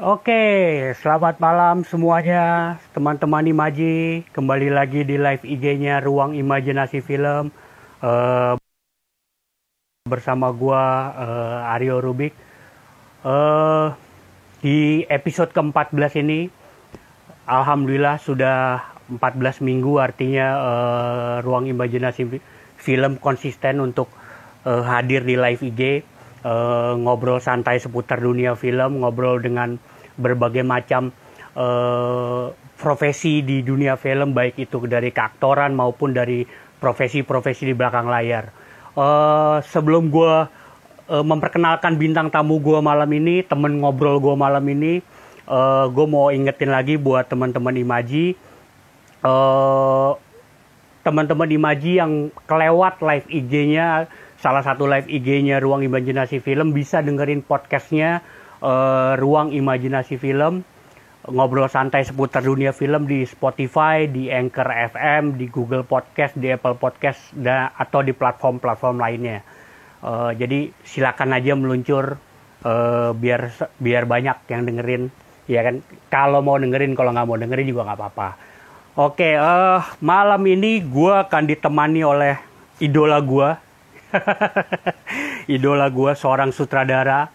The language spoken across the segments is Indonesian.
Oke, selamat malam semuanya, teman-teman Imaji. Kembali lagi di live IG-nya Ruang Imajinasi Film uh, bersama gua uh, Aryo Rubik. Uh, di episode ke-14 ini, alhamdulillah sudah 14 minggu, artinya uh, Ruang Imajinasi Film konsisten untuk uh, hadir di live IG. Uh, ngobrol santai seputar dunia film, ngobrol dengan berbagai macam uh, profesi di dunia film baik itu dari keaktoran maupun dari profesi-profesi di belakang layar. Uh, sebelum gue uh, memperkenalkan bintang tamu gue malam ini, temen ngobrol gue malam ini, uh, gue mau ingetin lagi buat teman-teman Imaji, uh, teman-teman Imaji yang kelewat live IG-nya, salah satu live IG-nya Ruang Imajinasi Film bisa dengerin podcastnya uh, ruang imajinasi film ngobrol santai seputar dunia film di Spotify, di Anchor FM, di Google Podcast, di Apple Podcast, dan, atau di platform-platform lainnya. Uh, jadi silakan aja meluncur uh, biar biar banyak yang dengerin, ya kan? Kalau mau dengerin, kalau nggak mau dengerin juga nggak apa-apa. Oke, uh, malam ini gue akan ditemani oleh idola gue, idola gue seorang sutradara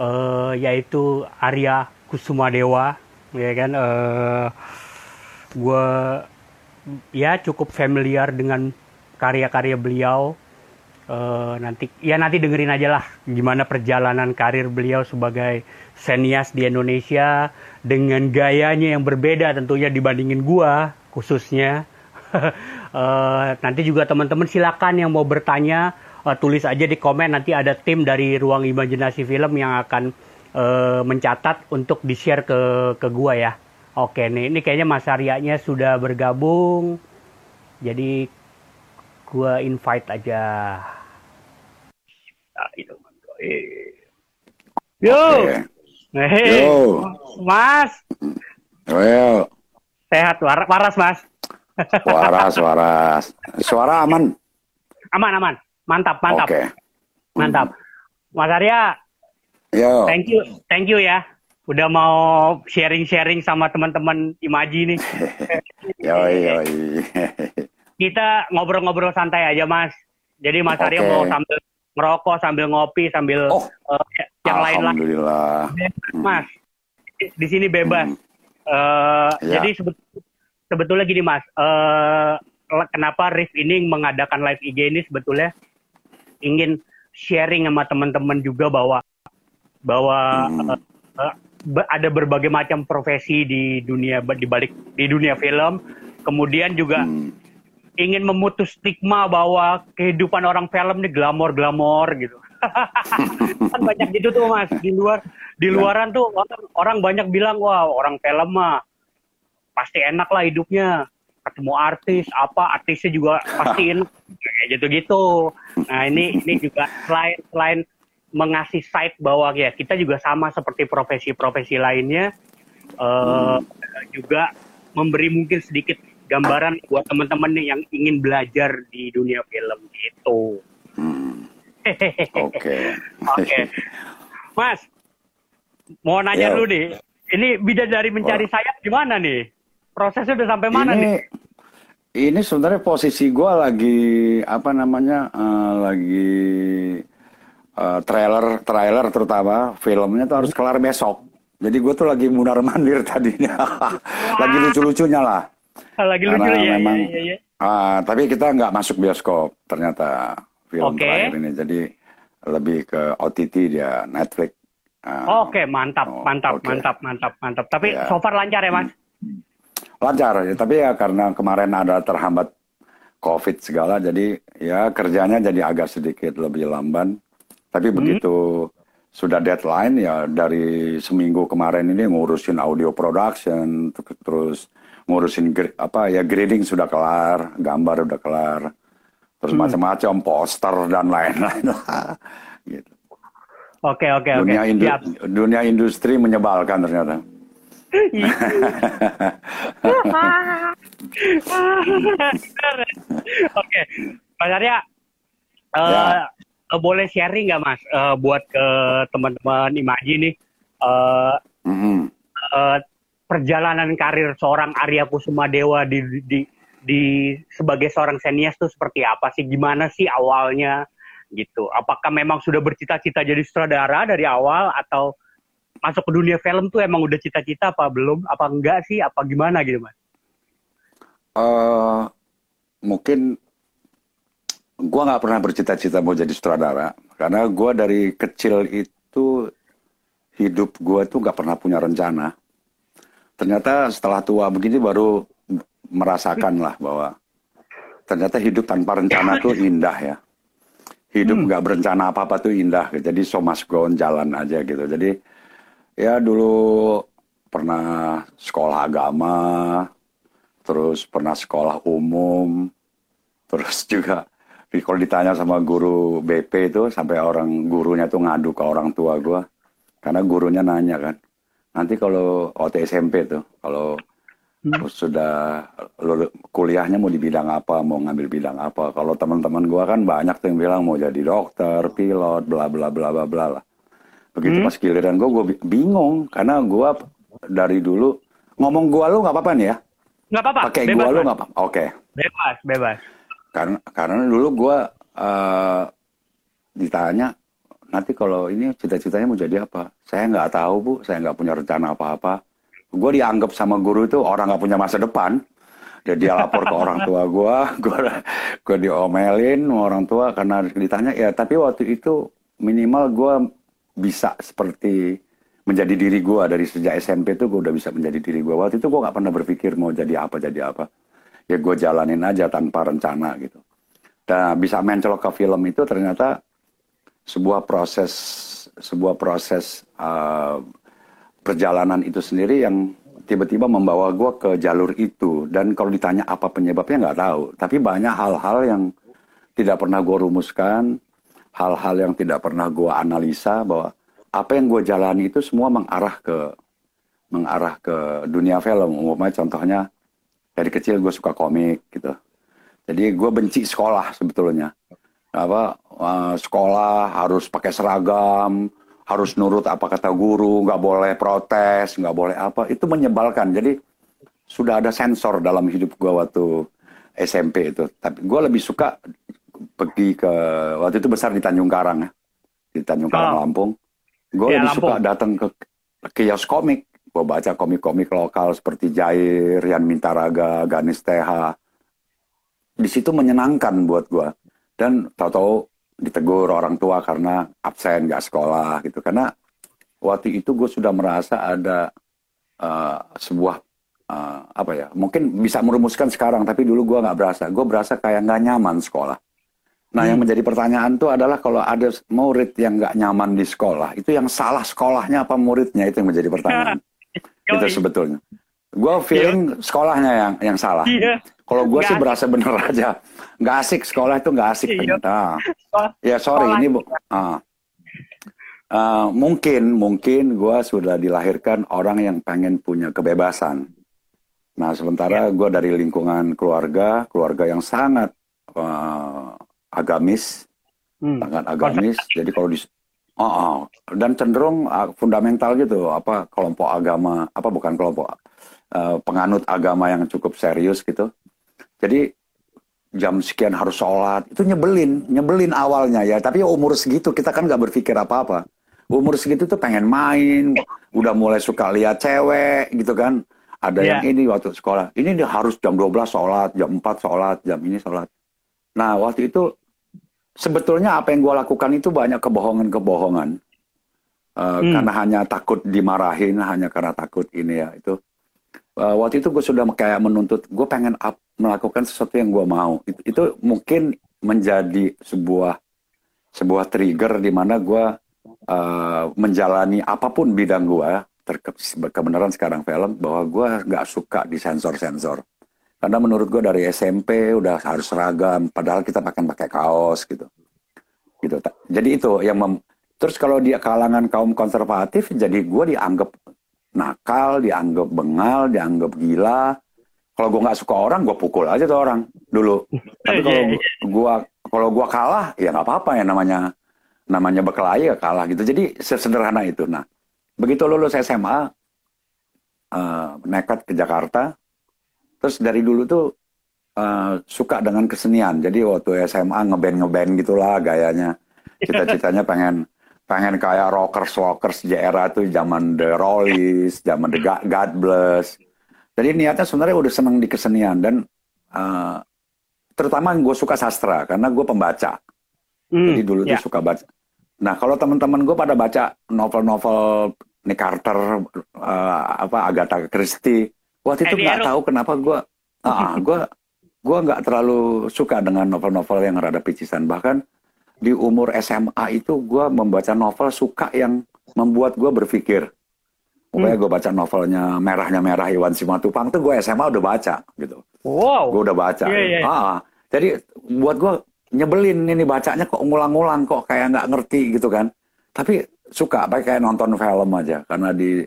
uh, yaitu Arya Kusuma Dewa ya kan? Uh, eh, gue ya cukup familiar dengan karya-karya beliau. Uh, nanti ya nanti dengerin aja lah gimana perjalanan karir beliau sebagai senias di Indonesia dengan gayanya yang berbeda tentunya dibandingin gue khususnya. Uh, nanti juga teman-teman silakan yang mau bertanya uh, tulis aja di komen nanti ada tim dari ruang imajinasi film yang akan uh, mencatat untuk di share ke ke gua ya oke nih ini kayaknya Mas Aryanya sudah bergabung jadi gua invite aja nah, itu Yo. Okay. Hey, Yo. Mas. Well. Sehat, war waras, Mas. waras, waras. Suara aman? Aman, aman. Mantap, mantap. Okay. Mantap. Mas Arya, Yo. thank you, thank you ya. Udah mau sharing-sharing sama teman-teman Imaji nih. yo, yo. Kita ngobrol-ngobrol santai aja, Mas. Jadi Mas okay. Arya mau sambil ngerokok, sambil ngopi, sambil oh, uh, yang lain lah. Alhamdulillah. Mas, di sini bebas. Hmm. Uh, ya. Jadi sebetulnya gini, Mas. Uh, kenapa Rif ini mengadakan live IG ini sebetulnya ingin sharing sama teman-teman juga bahwa bahwa hmm. uh, uh, ada berbagai macam profesi di dunia di balik di dunia film kemudian juga hmm. ingin memutus stigma bahwa kehidupan orang film ini glamor-glamor gitu kan banyak gitu tuh mas di luar di ya. luaran tuh orang, orang banyak bilang wah orang film mah pasti enak lah hidupnya ketemu artis apa artisnya juga pastiin kayak gitu-gitu. Nah ini ini juga selain selain mengasih site bahwa ya kita juga sama seperti profesi-profesi lainnya uh, juga memberi mungkin sedikit gambaran buat teman-teman yang ingin belajar di dunia film gitu. Hmm. Oke. Oke. Mas, mau nanya yeah. dulu nih. Ini bidadari mencari sayap gimana nih? prosesnya udah sampai mana ini, nih? Ini sebenarnya posisi gue lagi apa namanya uh, lagi uh, trailer trailer terutama filmnya tuh harus kelar besok. Jadi gue tuh lagi mundar mandir tadinya, lagi lucu-lucunya lah. Lagi lucu ya, memang, ya, ya, ya. Uh, tapi kita nggak masuk bioskop ternyata film okay. terakhir ini. Jadi lebih ke OTT dia Netflix. Uh, Oke okay, mantap oh, mantap okay. mantap mantap mantap. Tapi yeah. so far lancar ya mas? Hmm lancar ya tapi ya karena kemarin ada terhambat covid segala jadi ya kerjanya jadi agak sedikit lebih lamban tapi hmm. begitu sudah deadline ya dari seminggu kemarin ini ngurusin audio production terus ngurusin apa ya grading sudah kelar gambar udah kelar terus hmm. macam-macam poster dan lain-lain lah gitu. Oke oke oke. Dunia, indu dunia industri menyebalkan ternyata. Oke, Mas Arya, uh, ya. uh, boleh sharing nggak Mas uh, buat ke teman-teman Imaji nih? Uh, mm -hmm. perjalanan karir seorang Arya Kusuma Dewa di, di di sebagai seorang senias tuh seperti apa sih? Gimana sih awalnya gitu? Apakah memang sudah bercita-cita jadi sutradara dari awal atau masuk ke dunia film tuh emang udah cita-cita apa belum? Apa enggak sih? Apa gimana gitu mas? Uh, mungkin gue nggak pernah bercita-cita mau jadi sutradara karena gue dari kecil itu hidup gue tuh nggak pernah punya rencana. Ternyata setelah tua begini baru merasakan lah bahwa ternyata hidup tanpa rencana tuh indah ya. Hidup hmm. nggak hmm. berencana apa-apa tuh indah. Jadi so must go on jalan aja gitu. Jadi ya dulu pernah sekolah agama, terus pernah sekolah umum, terus juga kalau ditanya sama guru BP itu sampai orang gurunya tuh ngadu ke orang tua gue karena gurunya nanya kan nanti kalau waktu SMP tuh kalau hmm. sudah kuliahnya mau di bidang apa mau ngambil bidang apa kalau teman-teman gue kan banyak tuh yang bilang mau jadi dokter pilot bla bla bla bla bla lah begitu hmm. pas giliran gue gue bingung. Karena gue dari dulu ngomong gue lu nggak apa-apa nih ya? Nggak apa-apa. Pakai gue lu nggak apa-apa oke. Okay. bebas bebas. Karena karena dulu gue uh, ditanya nanti kalau ini cita-citanya mau jadi apa? Saya nggak tahu bu. Saya nggak punya rencana apa-apa. Gue dianggap sama guru itu orang nggak punya masa depan. Jadi dia lapor ke orang tua gue gue gue diomelin sama orang tua karena ditanya ya tapi waktu itu minimal gue bisa seperti menjadi diri gue dari sejak SMP itu gue udah bisa menjadi diri gue waktu itu gue nggak pernah berpikir mau jadi apa jadi apa. Ya gue jalanin aja tanpa rencana gitu. Dan bisa mencolok ke film itu ternyata sebuah proses sebuah proses uh, perjalanan itu sendiri yang tiba-tiba membawa gue ke jalur itu. Dan kalau ditanya apa penyebabnya nggak tahu. Tapi banyak hal-hal yang tidak pernah gue rumuskan hal-hal yang tidak pernah gue analisa bahwa apa yang gue jalani itu semua mengarah ke mengarah ke dunia film. Umumnya contohnya dari kecil gue suka komik gitu. Jadi gue benci sekolah sebetulnya. Apa uh, sekolah harus pakai seragam harus nurut apa kata guru nggak boleh protes nggak boleh apa. Itu menyebalkan. Jadi sudah ada sensor dalam hidup gue waktu SMP itu. Tapi gue lebih suka pergi ke waktu itu besar di Tanjung Karang ya di Tanjung Karang oh. Lampung gue ya, lebih Lampung. suka datang ke kios komik gue baca komik-komik lokal seperti Jair, Rian Mintaraga, Ganis TH. Di situ menyenangkan buat gue. Dan tahu-tahu ditegur orang tua karena absen gak sekolah gitu. Karena waktu itu gue sudah merasa ada uh, sebuah uh, apa ya? Mungkin bisa merumuskan sekarang, tapi dulu gue nggak berasa. Gue berasa kayak nggak nyaman sekolah. Nah, hmm. yang menjadi pertanyaan tuh adalah kalau ada murid yang nggak nyaman di sekolah, itu yang salah sekolahnya apa muridnya itu yang menjadi pertanyaan. itu sebetulnya. Gue feeling yeah. sekolahnya yang yang salah. Yeah. Kalau gue sih berasa bener aja. Gak asik sekolah itu gak asik yeah. ternyata. Ya sorry sekolah. ini bu. Uh, uh, mungkin mungkin gue sudah dilahirkan orang yang pengen punya kebebasan. Nah sementara yeah. gue dari lingkungan keluarga, keluarga yang sangat uh, agamis, hmm. sangat agamis. Jadi kalau di Oh, oh. dan cenderung uh, fundamental gitu, apa kelompok agama, apa bukan kelompok uh, penganut agama yang cukup serius gitu. Jadi jam sekian harus sholat, itu nyebelin, nyebelin awalnya ya. Tapi umur segitu kita kan nggak berpikir apa-apa. Umur segitu tuh pengen main, udah mulai suka lihat cewek gitu kan. Ada yeah. yang ini waktu sekolah, ini dia harus jam 12 sholat, jam 4 sholat, jam ini sholat. Nah waktu itu sebetulnya apa yang gue lakukan itu banyak kebohongan-kebohongan. Uh, hmm. Karena hanya takut dimarahin, hanya karena takut ini ya itu. Uh, waktu itu gue sudah kayak menuntut, gue pengen up, melakukan sesuatu yang gue mau. Itu, itu mungkin menjadi sebuah sebuah trigger di mana gue uh, menjalani apa pun bidang gue, kebenaran sekarang film bahwa gue nggak suka di sensor-sensor. Karena menurut gue dari SMP udah harus seragam, padahal kita pakai pakai kaos gitu. Gitu. Jadi itu yang mem Terus kalau dia kalangan kaum konservatif, jadi gue dianggap nakal, dianggap bengal, dianggap gila. Kalau gue nggak suka orang, gue pukul aja tuh orang dulu. Tapi kalau gue kalau gue kalah, ya nggak apa-apa ya namanya namanya berkelahi ya kalah gitu. Jadi sesederhana itu. Nah, begitu lulus SMA, uh, nekat ke Jakarta. Terus dari dulu tuh uh, suka dengan kesenian. Jadi waktu SMA ngeband ngeband gitulah gayanya. Cita-citanya pengen pengen kayak rockers rockers di era tuh zaman The Rollies, zaman The God Bless. Jadi niatnya sebenarnya udah seneng di kesenian dan uh, terutama gue suka sastra karena gue pembaca. Hmm, Jadi dulu yeah. tuh suka baca. Nah kalau teman-teman gue pada baca novel-novel Nick Carter, uh, apa Agatha Christie, waktu itu nggak tahu kenapa gue, uh, gue gue nggak terlalu suka dengan novel-novel yang rada picisan. Bahkan di umur SMA itu gue membaca novel suka yang membuat gue berpikir. Pokoknya hmm. gue baca novelnya Merahnya Merah Iwan Simatupang tuh gue SMA udah baca gitu. Wow. Gue udah baca. Yeah, yeah. Ah, jadi buat gue nyebelin ini bacanya kok ngulang-ngulang kok kayak nggak ngerti gitu kan. Tapi suka baik kayak nonton film aja karena di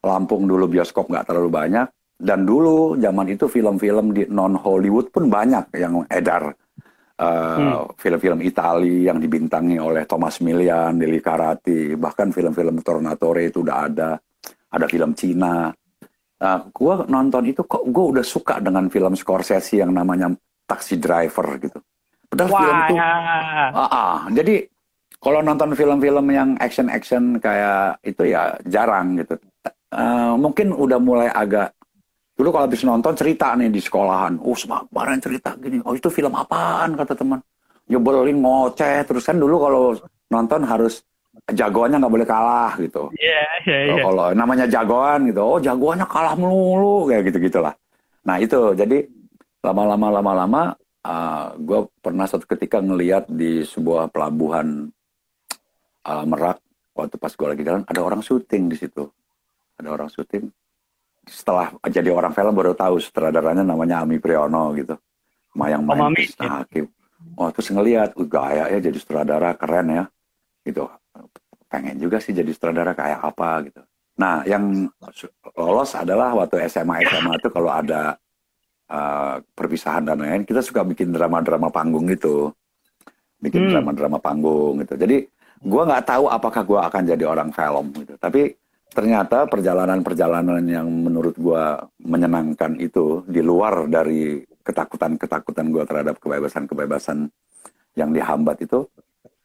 Lampung dulu bioskop nggak terlalu banyak dan dulu zaman itu film-film di non Hollywood pun banyak yang edar uh, hmm. film-film Itali yang dibintangi oleh Thomas Milian, Lili Karati, bahkan film-film Tornatore itu udah ada, ada film Cina. Nah, gue nonton itu kok gue udah suka dengan film Scorsese yang namanya Taxi Driver gitu. Padahal Wah, film itu, ya. uh, uh, jadi kalau nonton film-film yang action-action kayak itu ya jarang gitu. Uh, mungkin udah mulai agak dulu kalau habis nonton cerita nih di sekolahan. Oh, kemarin cerita gini. Oh, itu film apaan kata teman. Nyebelin ngoceh terus kan dulu kalau nonton harus jagoannya nggak boleh kalah gitu. Iya, yeah, iya, yeah, yeah. Kalau namanya jagoan gitu, oh jagoannya kalah melulu kayak gitu-gitulah. Nah, itu jadi lama-lama lama-lama uh, eh, gue pernah suatu ketika ngeliat di sebuah pelabuhan uh, Merak waktu pas gue lagi jalan ada orang syuting di situ ada orang syuting setelah jadi orang film baru tahu sutradaranya namanya Ami Priyono gitu. Mayang main oh, Hakim. Oh terus ngelihat uh, gaya ya jadi sutradara keren ya. Gitu. Pengen juga sih jadi sutradara kayak apa gitu. Nah yang lolos adalah waktu SMA SMA itu kalau ada uh, perpisahan dan lain kita suka bikin drama-drama panggung gitu. Bikin hmm. drama-drama panggung gitu. Jadi gue nggak tahu apakah gue akan jadi orang film gitu. Tapi ternyata perjalanan-perjalanan yang menurut gue menyenangkan itu di luar dari ketakutan-ketakutan gue terhadap kebebasan-kebebasan yang dihambat itu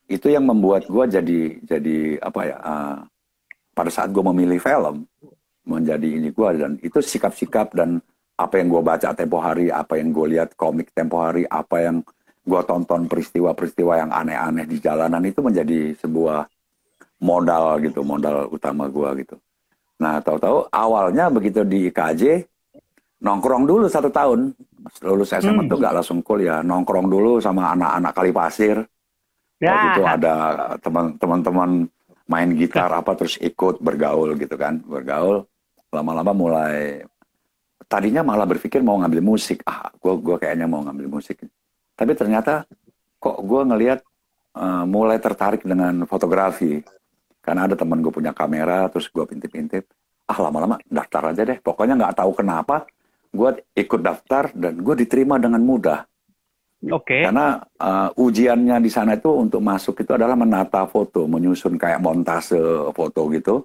itu yang membuat gue jadi jadi apa ya uh, pada saat gue memilih film menjadi ini gue dan itu sikap-sikap dan apa yang gue baca tempo hari apa yang gue lihat komik tempo hari apa yang gue tonton peristiwa-peristiwa yang aneh-aneh di jalanan itu menjadi sebuah modal gitu, modal utama gue gitu. Nah, tahu-tahu awalnya begitu di IKJ nongkrong dulu satu tahun, lulus SMA hmm. tuh gak langsung kuliah, nongkrong dulu sama anak-anak kali pasir. Ya. Waktu itu ada teman-teman main gitar apa terus ikut bergaul gitu kan, bergaul lama-lama mulai tadinya malah berpikir mau ngambil musik ah gue gue kayaknya mau ngambil musik tapi ternyata kok gue ngelihat uh, mulai tertarik dengan fotografi. Karena ada teman gue punya kamera, terus gue pintip-pintip. Ah lama-lama daftar aja deh. Pokoknya nggak tahu kenapa, gue ikut daftar dan gue diterima dengan mudah. Oke. Okay. Karena uh, ujiannya di sana itu untuk masuk itu adalah menata foto, menyusun kayak montase foto gitu.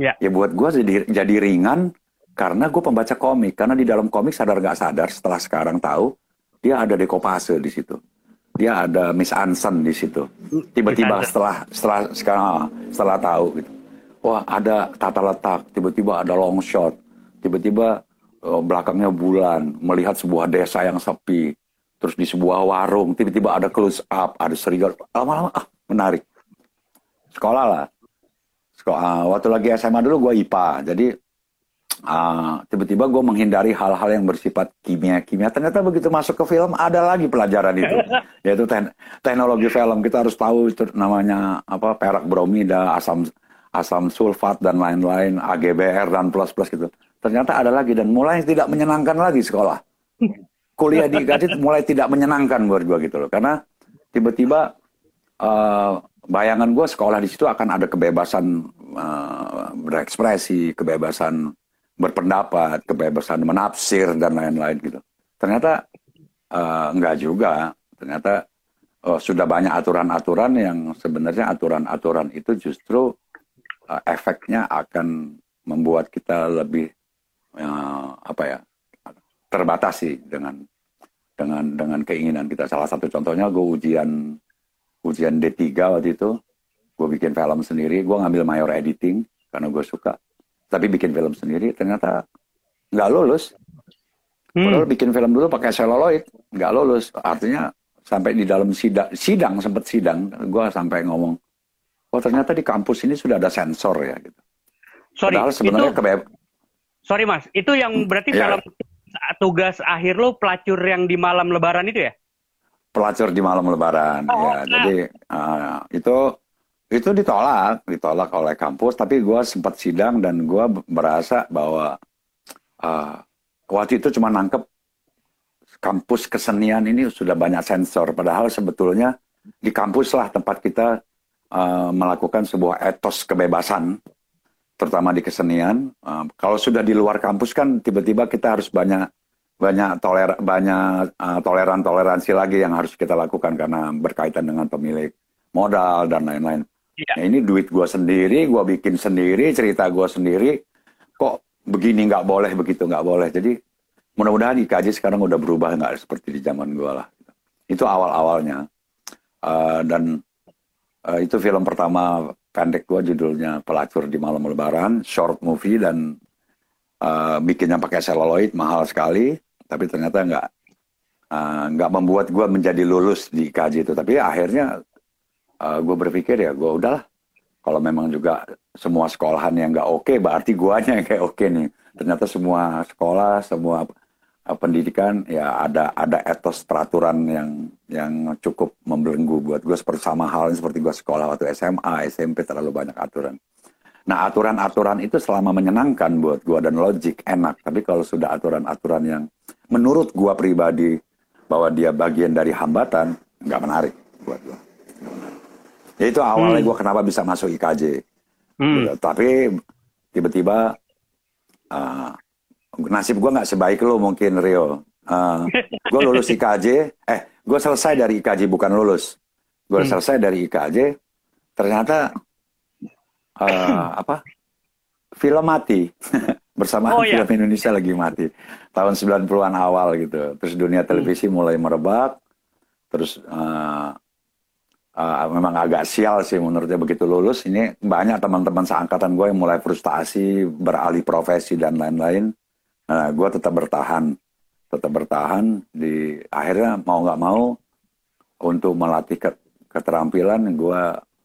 Ya. Ya buat gue jadi jadi ringan karena gue pembaca komik. Karena di dalam komik sadar nggak sadar setelah sekarang tahu dia ada dekopase di situ. Dia ada Miss Anson di situ. Tiba-tiba setelah setelah sekarang setelah tahu gitu. Wah, ada tata letak, tiba-tiba ada long shot, tiba-tiba uh, belakangnya bulan, melihat sebuah desa yang sepi, terus di sebuah warung, tiba-tiba ada close up, ada serigala, lama-lama ah menarik. Sekolah lah. Sekolah, waktu lagi SMA dulu gue IPA, jadi uh, tiba-tiba gue menghindari hal-hal yang bersifat kimia-kimia. Ternyata begitu masuk ke film ada lagi pelajaran itu, yaitu te teknologi film. Kita harus tahu itu namanya apa perak bromida, asam asam sulfat dan lain-lain, AGBR dan plus plus gitu. Ternyata ada lagi dan mulai tidak menyenangkan lagi sekolah. Kuliah di IKJ mulai tidak menyenangkan buat gue gitu loh, karena tiba-tiba uh, bayangan gue sekolah di situ akan ada kebebasan uh, berekspresi, kebebasan berpendapat, kebebasan menafsir dan lain-lain gitu. Ternyata uh, enggak juga. Ternyata uh, sudah banyak aturan-aturan yang sebenarnya aturan-aturan itu justru uh, efeknya akan membuat kita lebih uh, apa ya terbatas sih dengan dengan dengan keinginan kita. Salah satu contohnya gue ujian ujian D3 waktu itu, gue bikin film sendiri, gue ngambil mayor editing karena gue suka. Tapi bikin film sendiri ternyata nggak lulus. Hmm. Padahal bikin film dulu pakai seluloid, nggak lulus. Artinya sampai di dalam sidang, sidang sempat sidang, gue sampai ngomong, oh ternyata di kampus ini sudah ada sensor ya gitu. Sorry, Padahal sebenarnya itu, Sorry mas, itu yang berarti ya. film tugas akhir lo pelacur yang di malam lebaran itu ya? Pelacur di malam lebaran, oh, ya. Nah. Jadi uh, itu itu ditolak, ditolak oleh kampus. Tapi gue sempat sidang dan gue merasa bahwa uh, waktu itu cuma nangkep kampus kesenian ini sudah banyak sensor. Padahal sebetulnya di kampus lah tempat kita uh, melakukan sebuah etos kebebasan, terutama di kesenian. Uh, kalau sudah di luar kampus kan tiba-tiba kita harus banyak banyak toler banyak uh, toleran toleransi lagi yang harus kita lakukan karena berkaitan dengan pemilik modal dan lain-lain. Ya. Nah, ini duit gue sendiri, gue bikin sendiri, cerita gue sendiri, kok begini nggak boleh, begitu nggak boleh. Jadi mudah-mudahan IKJ sekarang udah berubah nggak seperti di zaman gue lah. Itu awal-awalnya. Uh, dan uh, itu film pertama pendek gue judulnya Pelacur di Malam Lebaran, short movie dan uh, bikinnya pakai celluloid mahal sekali tapi ternyata nggak uh, nggak membuat gue menjadi lulus di KJ itu tapi akhirnya uh, gue berpikir ya gue udahlah. Kalau memang juga semua sekolahan yang nggak oke okay, berarti guanya yang kayak oke okay nih. Ternyata semua sekolah semua uh, pendidikan ya ada ada etos peraturan yang yang cukup membelenggu buat gue seperti sama halnya seperti gue sekolah waktu SMA SMP terlalu banyak aturan. Nah aturan-aturan itu selama menyenangkan buat gue dan logik enak. Tapi kalau sudah aturan-aturan yang menurut gua pribadi bahwa dia bagian dari hambatan nggak menarik buat. Ya itu awalnya hmm. gua kenapa bisa masuk IKJ. Hmm. Gitu. Tapi tiba-tiba uh, nasib gua nggak sebaik lo mungkin Rio. Uh, gue lulus IKJ, eh gue selesai dari IKJ bukan lulus. Gue hmm. selesai dari IKJ, ternyata uh, apa? Film mati. bersamaan oh, iya. film Indonesia lagi mati tahun 90-an awal gitu terus dunia televisi hmm. mulai merebak terus uh, uh, memang agak sial sih menurutnya begitu lulus. Ini banyak teman-teman seangkatan gue yang mulai frustasi beralih profesi dan lain-lain. Nah gue tetap bertahan. Tetap bertahan di akhirnya mau nggak mau untuk melatih ke, keterampilan gue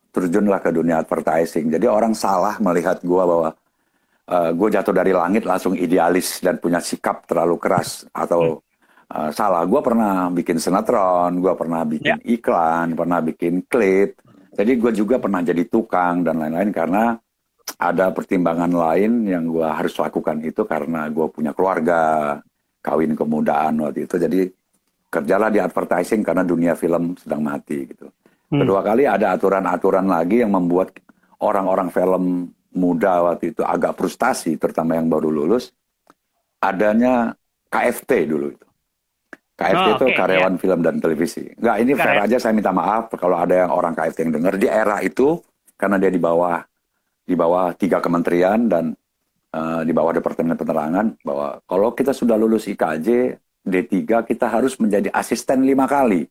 terjunlah ke dunia advertising. Jadi orang salah melihat gue bahwa uh, eh, gue jatuh dari langit langsung idealis dan punya sikap terlalu keras atau uh, salah. Gue pernah bikin sinetron, gue pernah bikin yeah. iklan, pernah bikin klip. Jadi gue juga pernah jadi tukang dan lain-lain karena ada pertimbangan lain yang gue harus lakukan itu karena gue punya keluarga, kawin kemudaan waktu itu. Jadi kerjalah di advertising karena dunia film sedang mati gitu. Hmm. Kedua kali ada aturan-aturan lagi yang membuat orang-orang film muda waktu itu agak frustasi, terutama yang baru lulus, adanya KFT dulu itu. KFT oh, itu okay, karyawan yeah. film dan televisi. Enggak, ini fair aja saya minta maaf kalau ada yang orang KFT yang dengar di era itu karena dia di bawah di bawah tiga kementerian dan uh, di bawah Departemen Penerangan bahwa kalau kita sudah lulus IKJ D3 kita harus menjadi asisten lima kali.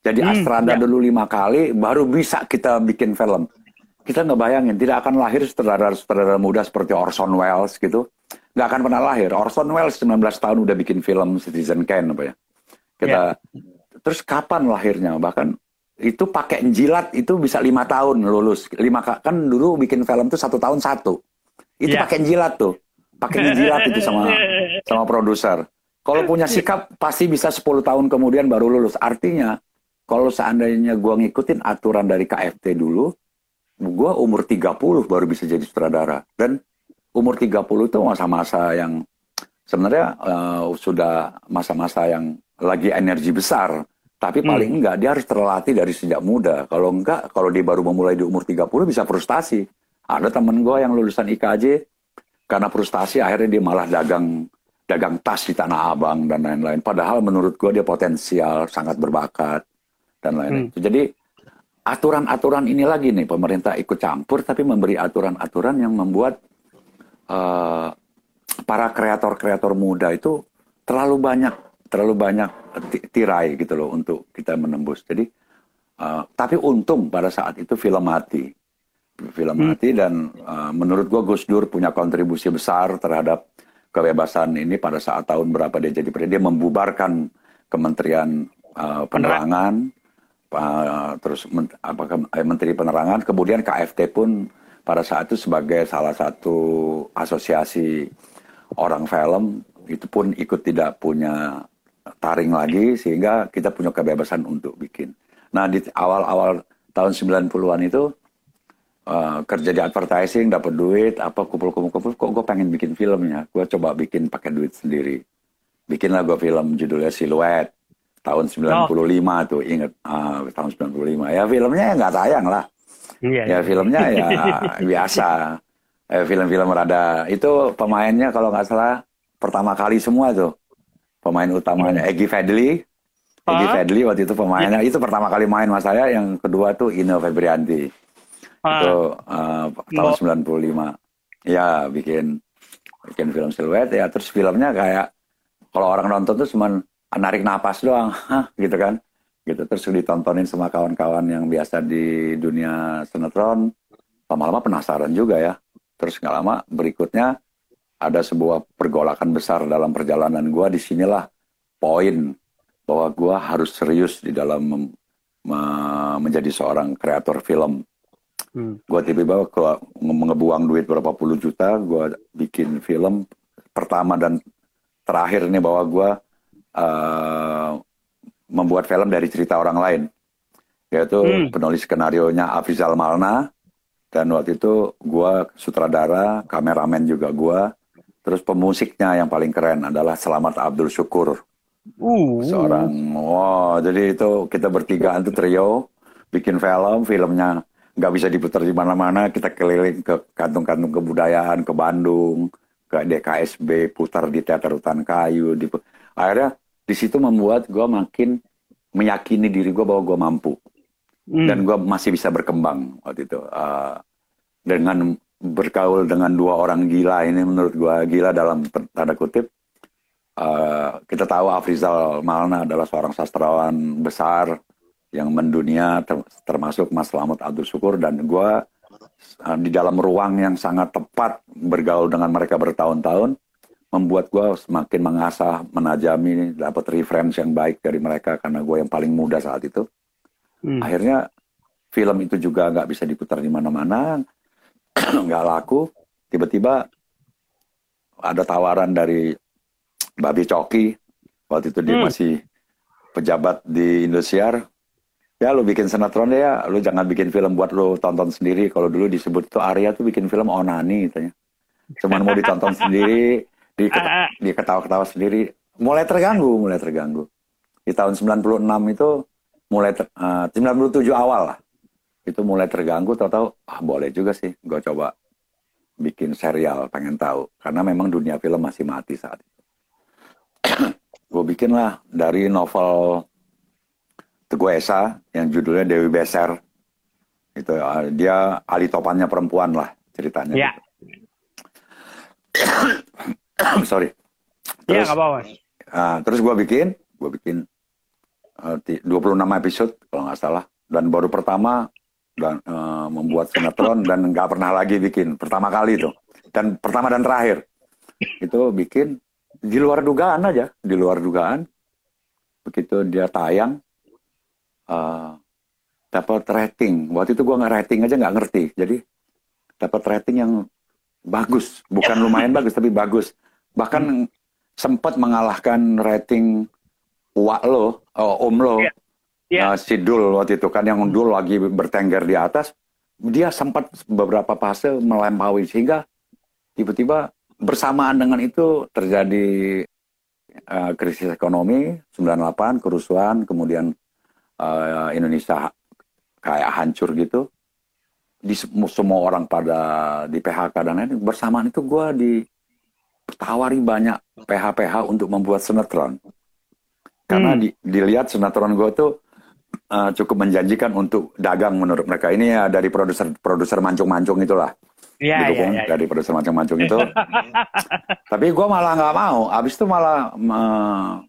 Jadi hmm, Astrada ya. dulu lima kali baru bisa kita bikin film kita nggak bayangin tidak akan lahir sutradara-sutradara muda seperti Orson Welles gitu nggak akan pernah lahir Orson Welles 19 tahun udah bikin film Citizen Kane apa ya kita yeah. terus kapan lahirnya? Bahkan itu pakai jilat itu bisa lima tahun lulus. Lima kan dulu bikin film tuh satu tahun satu. Itu yeah. pakai jilat tuh. Pakai jilat itu sama sama produser. Kalau punya sikap pasti bisa 10 tahun kemudian baru lulus. Artinya kalau seandainya gua ngikutin aturan dari KFT dulu gue umur 30 baru bisa jadi sutradara. Dan umur 30 itu masa-masa yang sebenarnya uh, sudah masa-masa yang lagi energi besar tapi hmm. paling hmm. enggak dia harus terlatih dari sejak muda kalau enggak kalau dia baru memulai di umur 30 bisa frustasi ada temen gue yang lulusan IKJ karena frustasi akhirnya dia malah dagang dagang tas di Tanah Abang dan lain-lain padahal menurut gue dia potensial sangat berbakat dan lain-lain hmm. jadi aturan-aturan ini lagi nih pemerintah ikut campur tapi memberi aturan-aturan yang membuat uh, para kreator-kreator muda itu terlalu banyak terlalu banyak tirai gitu loh untuk kita menembus. Jadi uh, tapi untung pada saat itu film mati. Film hmm. mati dan uh, menurut gua Gus Dur punya kontribusi besar terhadap kebebasan ini pada saat tahun berapa dia jadi presiden dia membubarkan Kementerian uh, Penerangan uh, terus men, apakah eh, Menteri Penerangan kemudian KFT pun pada saat itu sebagai salah satu asosiasi orang film itu pun ikut tidak punya taring lagi sehingga kita punya kebebasan untuk bikin. Nah di awal-awal tahun 90-an itu uh, kerja di advertising dapat duit apa kumpul-kumpul kok gue pengen bikin filmnya gue coba bikin pakai duit sendiri. Bikinlah gue film judulnya Siluet tahun 95 oh. tuh inget uh, tahun 95 ya filmnya nggak tayang lah. Iya, ya iya. filmnya ya biasa. Eh, film-film rada itu pemainnya kalau nggak salah pertama kali semua tuh pemain utamanya Egi Fedli Egi Fedli waktu itu pemainnya. Itu pertama kali main mas saya yang kedua tuh Ino Febrianti. Itu uh, tahun 95 ya bikin bikin film siluet. Ya terus filmnya kayak kalau orang nonton tuh cuman narik napas doang. Gitu kan? Gitu. Terus ditontonin sama kawan-kawan yang biasa di dunia sinetron. Lama-lama penasaran juga ya. Terus nggak lama berikutnya ada sebuah pergolakan besar dalam perjalanan gue di sinilah poin bahwa gue harus serius di dalam menjadi seorang kreator film. Hmm. Gue tiba-tiba ngebuang duit berapa puluh juta, gue bikin film pertama dan terakhir ini bahwa gue uh, membuat film dari cerita orang lain, yaitu hmm. penulis skenario nya Afizal Malna, dan waktu itu gue sutradara, kameramen juga gue, Terus pemusiknya yang paling keren adalah Selamat Abdul Syukur. Uh. Seorang, wow, jadi itu kita bertiga itu trio, bikin film, filmnya nggak bisa diputar di mana-mana, kita keliling ke kantung-kantung kebudayaan, ke Bandung, ke DKSB, putar di Teater Hutan Kayu. Di, akhirnya di situ membuat gue makin meyakini diri gue bahwa gue mampu. Hmm. Dan gue masih bisa berkembang waktu itu. Uh, dengan bergaul dengan dua orang gila ini menurut gua. Gila dalam tanda kutip. Uh, kita tahu Afrizal Malna adalah seorang sastrawan besar yang mendunia ter termasuk Mas Selamat Abdul Syukur. Dan gua uh, di dalam ruang yang sangat tepat bergaul dengan mereka bertahun-tahun membuat gua semakin mengasah menajami dapat reference yang baik dari mereka karena gua yang paling muda saat itu. Hmm. akhirnya film itu juga nggak bisa diputar di mana-mana nggak laku tiba-tiba ada tawaran dari Babi Coki. Waktu itu dia hmm. masih pejabat di Indosiar. Ya lu bikin sinetron ya lu jangan bikin film buat lu tonton sendiri. Kalau dulu disebut itu Arya tuh bikin film onani katanya. Cuman mau ditonton sendiri di ketawa-ketawa sendiri. Mulai terganggu mulai terganggu. Di tahun 96 itu mulai ter, uh, 97 awal lah itu mulai terganggu tahu-tahu ah boleh juga sih gue coba bikin serial pengen tahu. Karena memang dunia film masih mati saat itu. Gue bikin lah dari novel Teguh Esa yang judulnya Dewi Beser. Itu ah, dia ali topannya perempuan lah ceritanya. Ya. sorry. Ya, terus, ya, apa, uh, terus gue bikin gue bikin uh, 26 episode kalau nggak salah. Dan baru pertama dan uh, membuat sinetron dan nggak pernah lagi bikin. Pertama kali itu. Dan pertama dan terakhir. Itu bikin di luar dugaan aja. Di luar dugaan. Begitu dia tayang uh, dapat rating. Waktu itu gua nggak rating aja nggak ngerti. Jadi dapat rating yang bagus. Bukan lumayan bagus tapi bagus. Bahkan sempat mengalahkan rating uak lo oh, om lo. Yeah yeah. uh, si Dul waktu itu kan yang Dul lagi bertengger di atas dia sempat beberapa fase melampaui sehingga tiba-tiba bersamaan dengan itu terjadi uh, krisis ekonomi 98 kerusuhan kemudian uh, Indonesia kayak hancur gitu di semua orang pada di PHK dan lain bersamaan itu gue ditawari banyak PH-PH untuk membuat sinetron karena hmm. di, dilihat sinetron gue tuh uh, cukup menjanjikan untuk dagang menurut mereka. Ini ya dari produser produser mancung-mancung itulah. Iya, gitu iya, kan, iya. dari produser mancung-mancung itu. Tapi gue malah nggak mau. Abis itu malah uh,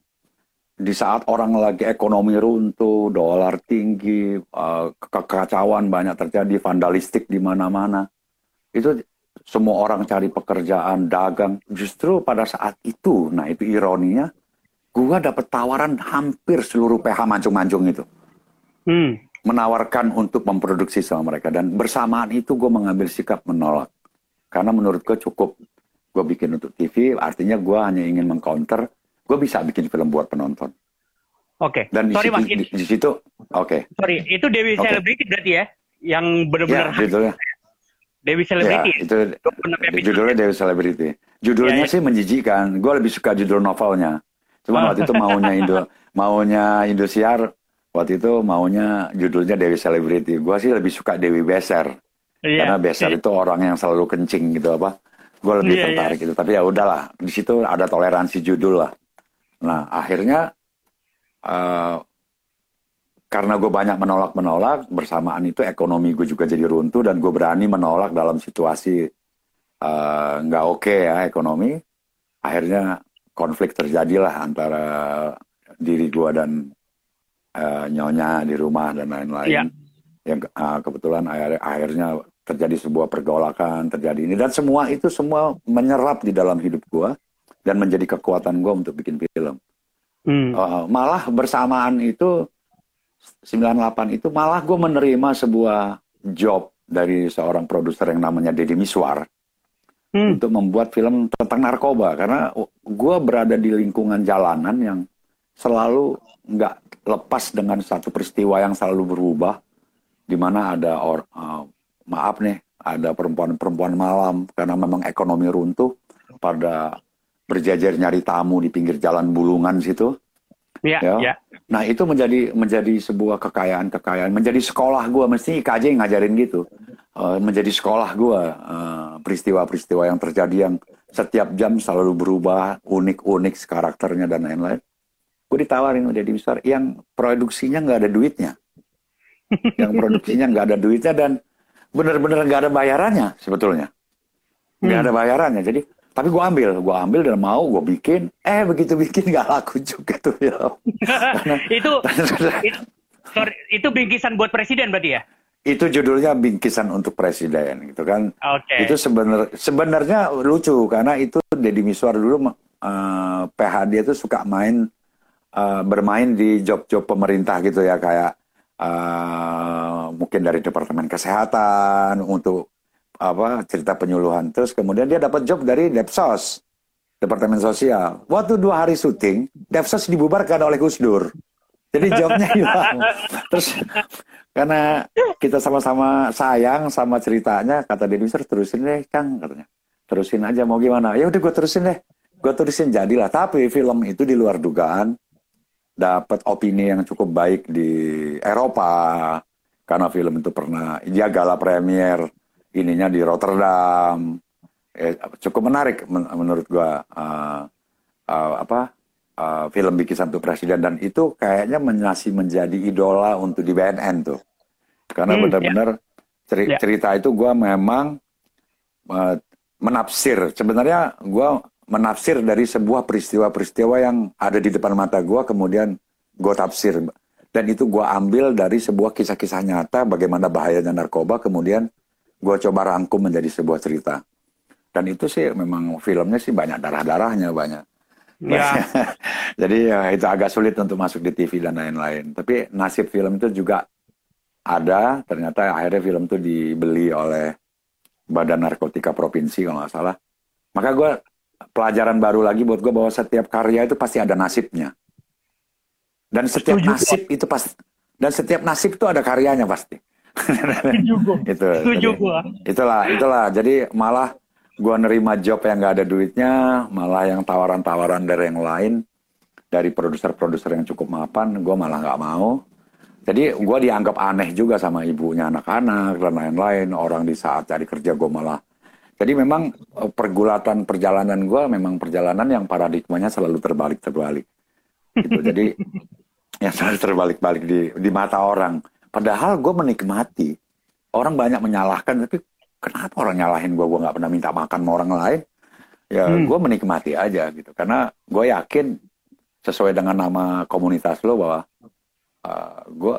di saat orang lagi ekonomi runtuh, dolar tinggi, uh, kekacauan banyak terjadi, vandalistik di mana-mana. Itu semua orang cari pekerjaan, dagang. Justru pada saat itu, nah itu ironinya, gua dapat tawaran hampir seluruh PH mancung-mancung itu. Hmm. Menawarkan untuk memproduksi sama mereka. Dan bersamaan itu gue mengambil sikap menolak. Karena menurut gue cukup gue bikin untuk TV, artinya gue hanya ingin mengcounter, gue bisa bikin film buat penonton. Oke. Dan di Sorry situ, di, di situ, oke. sorry, itu Dewi Oke. Celebrity berarti ya? Yang Ya, benar-benar judulnya. Dewi Ya, Celebrity. ya? itu 26 episode. judulnya Dewi Celebrity. Judulnya Ya, ya. sih menjijikan. Gue lebih suka judul novelnya. Cuman Oh. waktu itu maunya Indo, maunya Indosiar. Waktu itu maunya judulnya Dewi Celebrity. Gue sih lebih suka Dewi Beser. Iya. Karena Beser itu orang yang selalu kencing gitu apa. Gue lebih iya. tertarik itu. Tapi ya udahlah. Di situ ada toleransi judul lah. Nah akhirnya eh, karena gue banyak menolak-menolak, bersamaan itu ekonomi gue juga jadi runtuh dan gue berani menolak dalam situasi eh, nggak oke ya ekonomi. Akhirnya konflik terjadilah antara diri gue dan eh, nyonya di rumah dan lain-lain. Iya. Yang eh, kebetulan akhir- akhirnya terjadi sebuah pergolakan, terjadi ini dan semua itu semua menyerap di dalam hidup gue dan menjadi kekuatan gue untuk bikin film. Hmm. Uh, malah bersamaan itu 98 itu malah gue menerima sebuah job dari seorang produser yang namanya Deddy Miswar Hmm. untuk membuat film tentang narkoba karena gue berada di lingkungan jalanan yang selalu nggak lepas dengan satu peristiwa yang selalu berubah di mana ada or, uh, maaf nih ada perempuan-perempuan malam karena memang ekonomi runtuh pada berjajar nyari tamu di pinggir jalan bulungan situ Iya, Ya. iya. Nah itu menjadi menjadi sebuah kekayaan-kekayaan, menjadi sekolah gue mesti IKJ ngajarin gitu, Eh, menjadi sekolah gue peristiwa-peristiwa yang terjadi yang setiap jam selalu berubah, unik-unik karakternya dan lain-lain. Gue ditawarin udah di besar, yang produksinya nggak ada duitnya, yang produksinya nggak ada duitnya dan bener-bener nggak ada bayarannya sebetulnya, nggak Hmm. ada bayarannya. Jadi tapi gue ambil, gue ambil dan mau gue bikin, eh begitu bikin nggak laku juga tuh film. itu, itu sorry, itu bingkisan buat presiden berarti ya? itu judulnya bingkisan untuk presiden gitu kan Oke. itu sebenar sebenarnya lucu karena itu Deddy Miswar dulu eh, PH dia tuh suka main eh, bermain di job-job pemerintah gitu ya kayak eh, mungkin dari departemen kesehatan untuk apa cerita penyuluhan. Terus kemudian dia dapat job dari Depsos departemen sosial. Waktu dua hari syuting Depsos dibubarkan oleh Gus Dur. Jadi jobnya hilang. Terus karena kita sama-sama sayang sama ceritanya kata Miswar terusin deh Kang katanya. Terusin aja mau gimana? Ya udah gue terusin deh. Gue terusin jadilah. Tapi film itu di luar dugaan dapat opini yang cukup baik di Eropa. Karena film itu pernah dia gala premier ininya di Rotterdam. Eh, cukup menarik men- menurut gua eh, eh, apa eh, film bikisan untuk presiden. Dan itu kayaknya masih menjadi idola untuk di BNN tuh. Karena Hmm, benar-benar ceri- Ya. cerita itu gua memang eh, menafsir. Sebenarnya gua menafsir dari sebuah peristiwa-peristiwa yang ada di depan mata gua kemudian gue tafsir dan itu gua ambil dari sebuah kisah-kisah nyata bagaimana bahayanya narkoba kemudian gue coba rangkum menjadi sebuah cerita. Dan itu sih memang filmnya sih banyak darah-darahnya banyak. Ya. jadi ya, itu agak sulit untuk masuk di TV dan lain-lain. Tapi nasib film itu juga ada. Ternyata akhirnya film itu dibeli oleh Badan Narkotika Provinsi kalau nggak salah. Maka gue pelajaran baru lagi buat gue bahwa setiap karya itu pasti ada nasibnya. Dan setiap Setuju, nasib itu pasti dan setiap nasib itu ada karyanya pasti. Setuju gua. itu Setuju gua. itulah itulah. Jadi malah gua nerima job yang nggak ada duitnya malah yang tawaran-tawaran dari yang lain dari produser-produser yang cukup mapan gua malah nggak mau. Jadi gua dianggap aneh juga sama ibunya anak-anak dan lain-lain. Orang di saat cari kerja gua malah jadi memang eh, pergulatan perjalanan gua memang perjalanan yang paradigmanya selalu terbalik-terbalik gitu jadi yang selalu terbalik-balik di di mata orang. Padahal gue menikmati. Orang banyak menyalahkan, tapi kenapa orang nyalahin gue? Gue nggak pernah minta makan sama orang lain. Ya Hmm. gue menikmati aja gitu. Karena gue yakin sesuai dengan nama komunitas lo bahwa uh, gue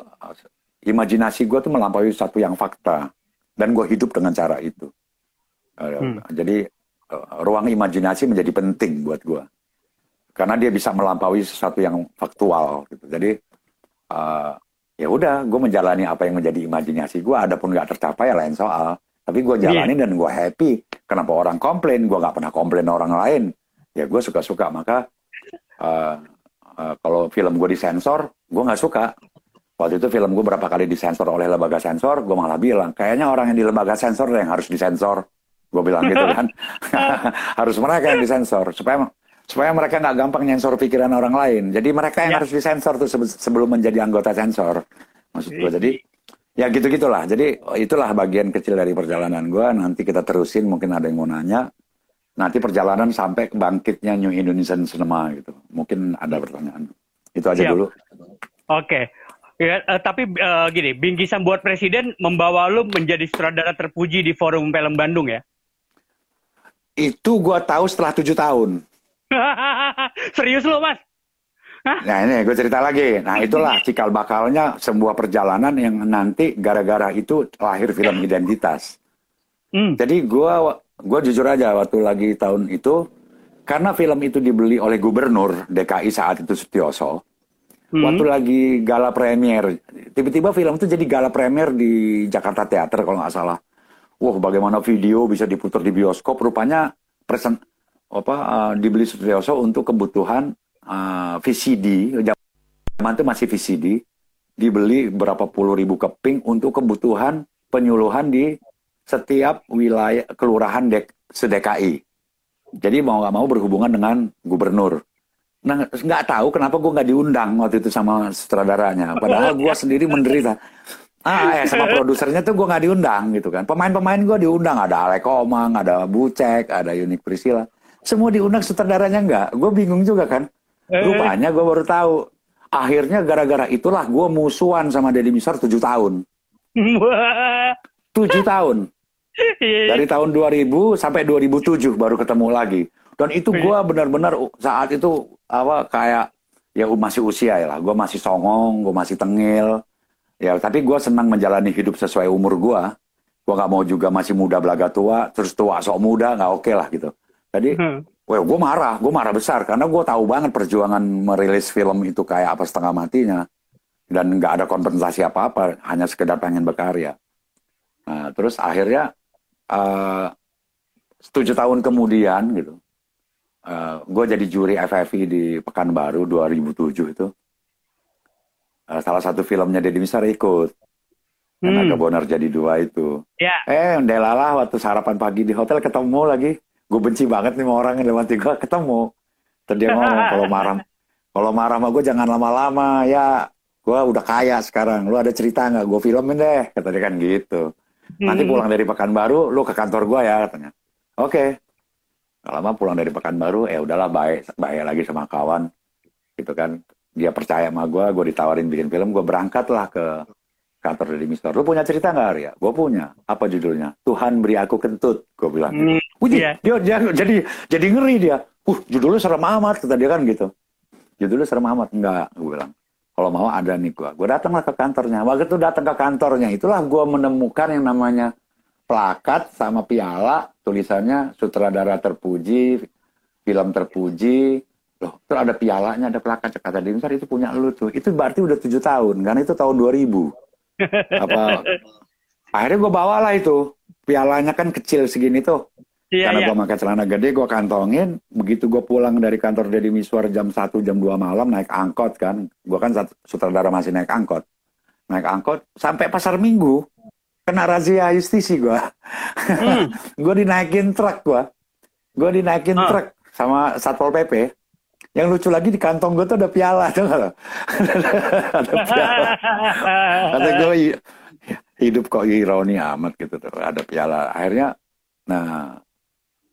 imajinasi gue tuh melampaui satu yang fakta dan gue hidup dengan cara itu. Hmm. Jadi uh, ruang imajinasi menjadi penting buat gue karena dia bisa melampaui sesuatu yang faktual gitu. Jadi uh, ya udah, gue menjalani apa yang menjadi imajinasi gue. Adapun nggak tercapai ya lain soal. Tapi gue jalanin dan gue happy. Kenapa orang komplain? Gue nggak pernah komplain orang lain. Ya gue suka-suka. Maka uh, uh, kalau film gue disensor, gue nggak suka. Waktu itu film gue berapa kali disensor oleh lembaga sensor, gue malah bilang, kayaknya orang yang di lembaga sensor yang harus disensor. Gue bilang gitu kan. harus mereka yang disensor. Supaya supaya mereka nggak gampang nyensor pikiran orang lain. Jadi mereka yang Ya. harus disensor tuh sebe- sebelum menjadi anggota sensor. Maksud gue. Jadi ya gitu gitulah. Jadi itulah bagian kecil dari perjalanan gue. Nanti kita terusin. Mungkin ada yang mau nanya. Nanti perjalanan sampai ke bangkitnya New Indonesian Cinema gitu. Mungkin ada pertanyaan. Itu aja Siap. dulu. Oke. Ya, eh, tapi eh, gini, bingkisan buat presiden membawa lu menjadi sutradara terpuji di Forum Film Bandung ya. Itu gue tahu setelah tujuh tahun. Serius lu, Mas? Nah ini gue cerita lagi. Nah itulah cikal bakalnya sebuah perjalanan yang nanti gara-gara itu lahir film Identitas. Hmm. Jadi gue gue jujur aja waktu lagi tahun itu karena film itu dibeli oleh gubernur DKI saat itu Sutioso. Hmm. Waktu lagi gala premier, tiba-tiba film itu jadi gala premier di Jakarta Theater kalau nggak salah. Wah bagaimana video bisa diputar di bioskop? Rupanya present apa eh, dibeli Sutioso untuk kebutuhan eh, VCD. Zaman itu masih VCD. Dibeli berapa puluh ribu keping untuk kebutuhan penyuluhan di setiap wilayah kelurahan dek, sedekai. Jadi mau nggak mau berhubungan dengan gubernur. Nah nggak tahu kenapa gue nggak diundang waktu itu sama sutradaranya. Padahal gue sendiri menderita. Ah, ya sama produsernya tuh gue nggak diundang gitu kan. Pemain-pemain gue diundang. Ada Alek Omang, ada Bucek, ada Yunik Priscilla. Semua diundang sutradaranya nggak. Gue bingung juga kan. Rupanya gue baru tahu. Akhirnya gara-gara itulah gue musuhan sama Deddy Misar 7 tahun. 7 tahun. Dari tahun 2000 sampai 2007 baru ketemu lagi. Dan itu gue benar-benar saat itu apa kayak ya masih usia ya lah. Gue masih songong, gue masih tengil. Ya tapi gue senang menjalani hidup sesuai umur gue. Gue nggak mau juga masih muda belaga tua, terus tua sok muda nggak oke lah gitu. Jadi, Hmm. well, gue marah, gue marah besar karena gue tahu banget perjuangan merilis film itu kayak apa setengah matinya dan nggak ada kompensasi apa-apa, hanya sekedar pengen berkarya. Nah, terus akhirnya eh, tujuh tahun kemudian gitu, eh, gue jadi juri FFI di Pekanbaru 2007 itu. Eh, salah satu filmnya Deddy Misar ikut. Hmm. Tenaga Bonar jadi dua itu. Ya. Eh, Delalah waktu sarapan pagi di hotel ketemu lagi. Gue benci banget nih sama orang yang lewat gue ketemu. Terus dia ngomong kalau marah, kalau marah sama gue jangan lama-lama ya. Gue udah kaya sekarang. Lu ada cerita nggak? Gue filmin deh. Kata dia kan gitu. Nanti Hmm. pulang dari Pekanbaru, lu ke kantor gue ya katanya. Oke. Gak lama pulang dari Pekanbaru, ya udahlah baik, baik lagi sama kawan. Gitu kan. Dia percaya sama gue, gue ditawarin bikin film, gue berangkat lah ke kantor dari Mister. Lu punya cerita nggak Arya? Gue punya. Apa judulnya? Tuhan beri aku kentut. Gue bilang. Hmm, Wih, iya. dia, dia jadi jadi ngeri dia. Uh, judulnya serem amat kata dia kan gitu. Judulnya serem amat enggak, gue bilang. Kalau mau ada nih gue. Gue datanglah ke kantornya. Waktu itu datang ke kantornya, itulah gue menemukan yang namanya plakat sama piala tulisannya sutradara terpuji, film terpuji. Loh, terus ada pialanya, ada plakat kata dia, "Ntar itu punya lu tuh. Itu berarti udah tujuh tahun, karena itu tahun 2000. Apa akhirnya gue bawalah itu pialanya kan kecil segini tuh Iya, karena iya. gue pakai celana gede gue kantongin begitu gue pulang dari kantor Deddy Miswar jam 1 jam 2 malam naik angkot kan gue kan sutradara masih naik angkot naik angkot sampai pasar minggu kena razia justisi gue Hmm. gue dinaikin truk gue gue dinaikin Ah. truk sama satpol pp yang lucu lagi di kantong gue tuh ada piala tuh lo? ada piala kata gue "Hi- hidup kok ironi amat gitu tuh ada piala akhirnya nah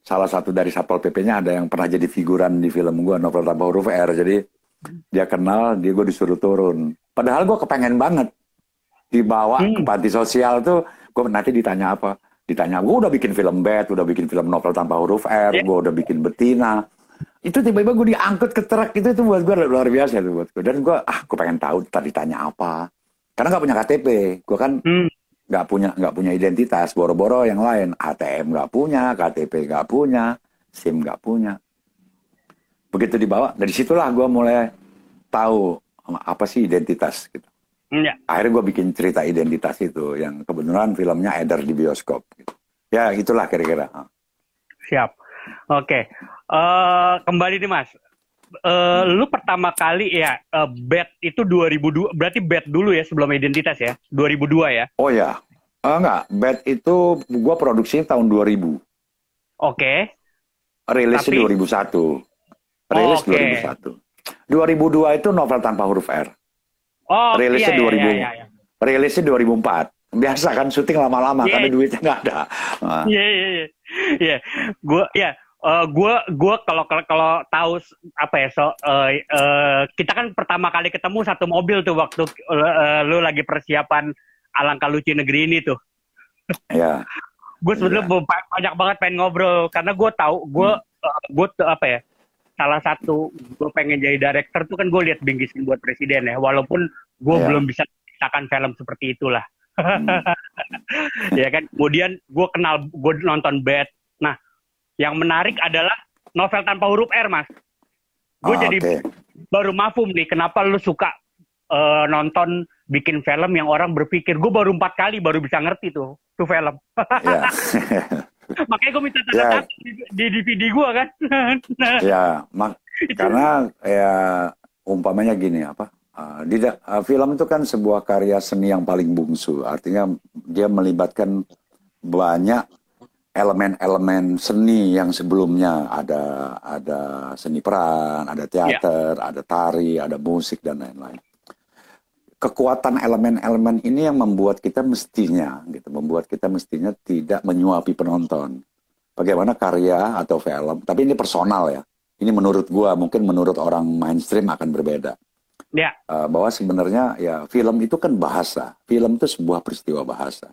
salah satu dari satpol pp-nya ada yang pernah jadi figuran di film gue novel tanpa huruf R jadi dia kenal, dia gue disuruh turun. Padahal gue kepengen banget dibawa Hmm. ke panti sosial tuh, gue nanti ditanya apa? Ditanya, gue udah bikin film bed, udah bikin film novel tanpa huruf R, Ya. gue udah bikin betina. Itu tiba-tiba gue diangkut ke truk itu itu buat gue luar biasa itu buat gue. Dan gue ah gue pengen tahu tadi ditanya apa. Karena nggak punya KTP, gue kan Hmm. nggak punya nggak punya identitas boro-boro yang lain ATM nggak punya KTP nggak punya SIM nggak punya begitu dibawa dari situlah gue mulai tahu apa sih identitas gitu Ya. akhirnya gue bikin cerita identitas itu yang kebetulan filmnya edar di bioskop gitu. ya itulah kira-kira Siap. Oke. Eh kembali nih Mas. Eh lu pertama kali ya eh, bet itu 2002 berarti bet dulu ya sebelum identitas ya. 2002 ya. oh ya Eh, enggak bed itu gue produksinya tahun 2000 Oke. rilisnya Tapi- 2001 rilis Oke. 2001 2002 itu novel tanpa huruf R Oh, Rilisnya iya, 2000. iya, iya, iya. rilisnya 2004 biasa kan syuting lama-lama Iya. karena duitnya nggak ada Iya iya iya. Iya. Gua ya eh, gua gua kalau kalau kalau tahu apa ya so eh, eh, kita kan pertama kali ketemu satu mobil tuh waktu eh, lu lagi persiapan alangkah lucu negeri ini tuh. ya Gue sebetulnya Iya. ba- banyak banget pengen ngobrol karena gue tahu gue gue tuh apa ya salah satu gue pengen jadi director tuh kan gue lihat bingkisan buat presiden ya walaupun gue Iya. belum bisa menciptakan film seperti itulah Hmm. ya kan kemudian gue kenal gue nonton Bad yang menarik adalah novel tanpa huruf R mas. Gue Ah, jadi oke. baru mafum nih kenapa lu suka eh, nonton bikin film yang orang berpikir. Gue baru empat kali baru bisa ngerti tuh tuh film. Ya. Makanya gue minta tanda tangan di, di DVD gue kan. Ya mak- karena ya umpamanya gini apa uh, di uh, film itu kan sebuah karya seni yang paling bungsu. Artinya dia melibatkan banyak elemen-elemen seni yang sebelumnya ada ada seni peran ada teater ada tari ada musik dan lain-lain. Kekuatan elemen-elemen ini yang membuat kita mestinya gitu membuat kita mestinya tidak menyuapi penonton. Bagaimana karya atau film tapi ini personal ya. Ini menurut gua mungkin menurut orang mainstream akan berbeda. Ya. Eh, bahwa sebenarnya ya film itu kan bahasa. Film itu sebuah peristiwa bahasa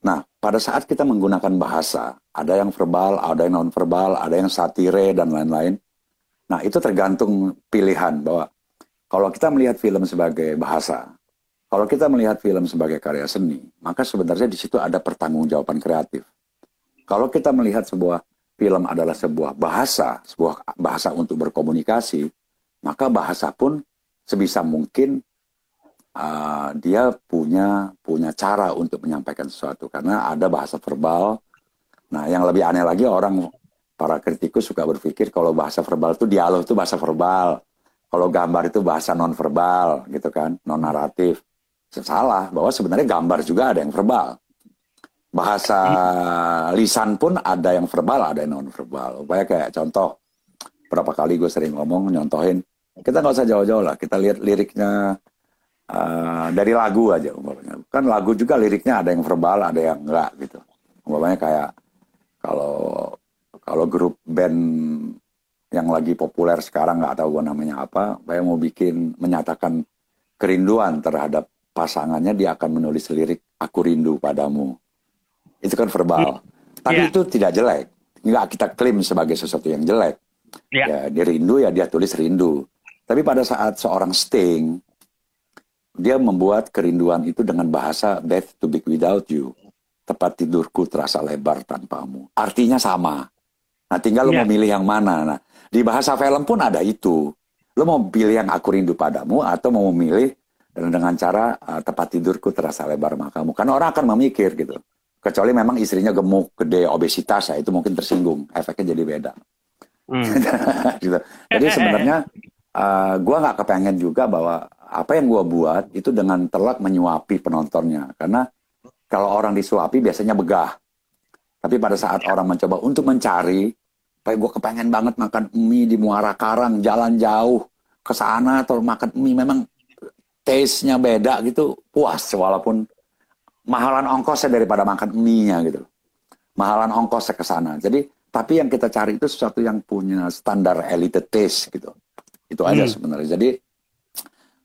nah pada saat kita menggunakan bahasa ada yang verbal ada yang non verbal ada yang satire dan lain-lain nah itu tergantung pilihan bahwa kalau kita melihat film sebagai bahasa kalau kita melihat film sebagai karya seni, maka sebenarnya di situ ada pertanggungjawaban kreatif. Kalau kita melihat sebuah film adalah sebuah bahasa, sebuah bahasa untuk berkomunikasi, maka bahasa pun sebisa mungkin uh, dia punya punya cara untuk menyampaikan sesuatu karena ada bahasa verbal. Nah, yang lebih aneh lagi orang para kritikus suka berpikir kalau bahasa verbal itu dialog itu bahasa verbal. Kalau gambar itu bahasa non verbal gitu kan, non naratif. Salah bahwa sebenarnya gambar juga ada yang verbal. Bahasa lisan pun ada yang verbal, ada yang non verbal. Upaya kayak contoh berapa kali gue sering ngomong nyontohin kita nggak usah jauh-jauh lah kita lihat liriknya uh, dari lagu aja umpamanya. Kan lagu juga liriknya ada yang verbal ada yang enggak gitu. Umpamanya kayak kalau kalau grup band yang lagi populer sekarang nggak tahu gue namanya apa kayak mau bikin menyatakan kerinduan terhadap pasangannya dia akan menulis lirik aku rindu padamu. Itu kan verbal. Tapi Iya. itu tidak jelek. Nggak kita klaim sebagai sesuatu yang jelek. Ya. Ya dia rindu ya dia tulis rindu. Tapi pada saat seorang Sting dia membuat kerinduan itu dengan bahasa death to be without you tempat tidurku terasa lebar tanpamu. Artinya sama. Nah tinggal lo Iya. mau milih yang mana. Nah di bahasa film pun ada itu. Lo mau pilih yang aku rindu padamu atau mau memilih dengan cara uh, tempat tidurku terasa lebar makamu karena orang akan memikir gitu. Kecuali memang istrinya gemuk gede obesitas ya itu mungkin tersinggung. Efeknya jadi beda. Hmm. gitu. Jadi sebenarnya uh, gue nggak kepengen juga bahwa apa yang gue buat itu dengan telak menyuapi penontonnya. Karena kalau orang disuapi biasanya begah. Tapi pada saat orang mencoba untuk mencari, kayak gue kepengen banget makan mie di Muara Karang, jalan jauh ke sana atau makan mie memang taste-nya beda gitu, puas walaupun mahalan ongkosnya daripada makan mie-nya gitu. Mahalan ongkosnya ke sana. Jadi tapi yang kita cari itu sesuatu yang punya standar elite taste gitu. Itu aja hmm. sebenarnya. Jadi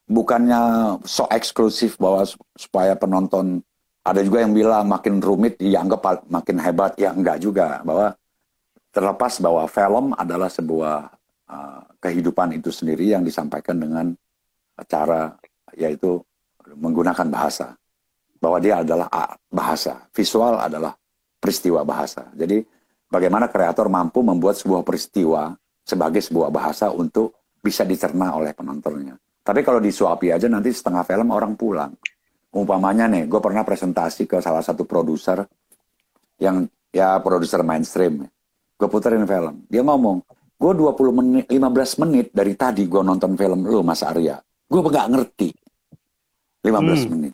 bukannya so eksklusif bahwa supaya penonton ada juga yang bilang makin rumit dianggap makin hebat. Ya enggak juga. Bahwa terlepas bahwa film adalah sebuah uh, kehidupan itu sendiri yang disampaikan dengan cara yaitu menggunakan bahasa. Bahwa dia adalah bahasa. Visual adalah peristiwa bahasa. Jadi bagaimana kreator mampu membuat sebuah peristiwa sebagai sebuah bahasa untuk bisa dicerna oleh penontonnya tapi kalau disuapi aja nanti setengah film orang pulang. Umpamanya nih, gue pernah presentasi ke salah satu produser yang ya produser mainstream. Gue puterin film. Dia ngomong, gue 20 menit, 15 menit dari tadi gue nonton film lu Mas Arya. Gue nggak ngerti. 15 hmm. menit.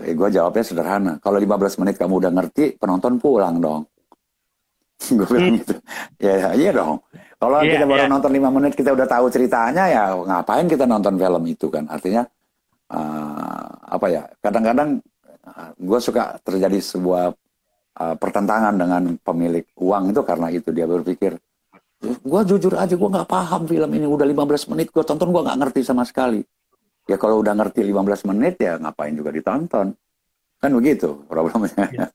Eh, gue jawabnya sederhana. Kalau 15 menit kamu udah ngerti, penonton pulang dong. gue bilang hmm. gitu. Ya, iya dong. Kalau yeah, kita baru yeah. nonton lima menit kita udah tahu ceritanya ya ngapain kita nonton film itu kan? Artinya uh, apa ya? Kadang-kadang uh, gue suka terjadi sebuah uh, pertentangan dengan pemilik uang itu karena itu dia berpikir gue jujur aja gue nggak paham film ini udah 15 menit gue tonton gue nggak ngerti sama sekali ya kalau udah ngerti 15 menit ya ngapain juga ditonton kan begitu problemnya yeah.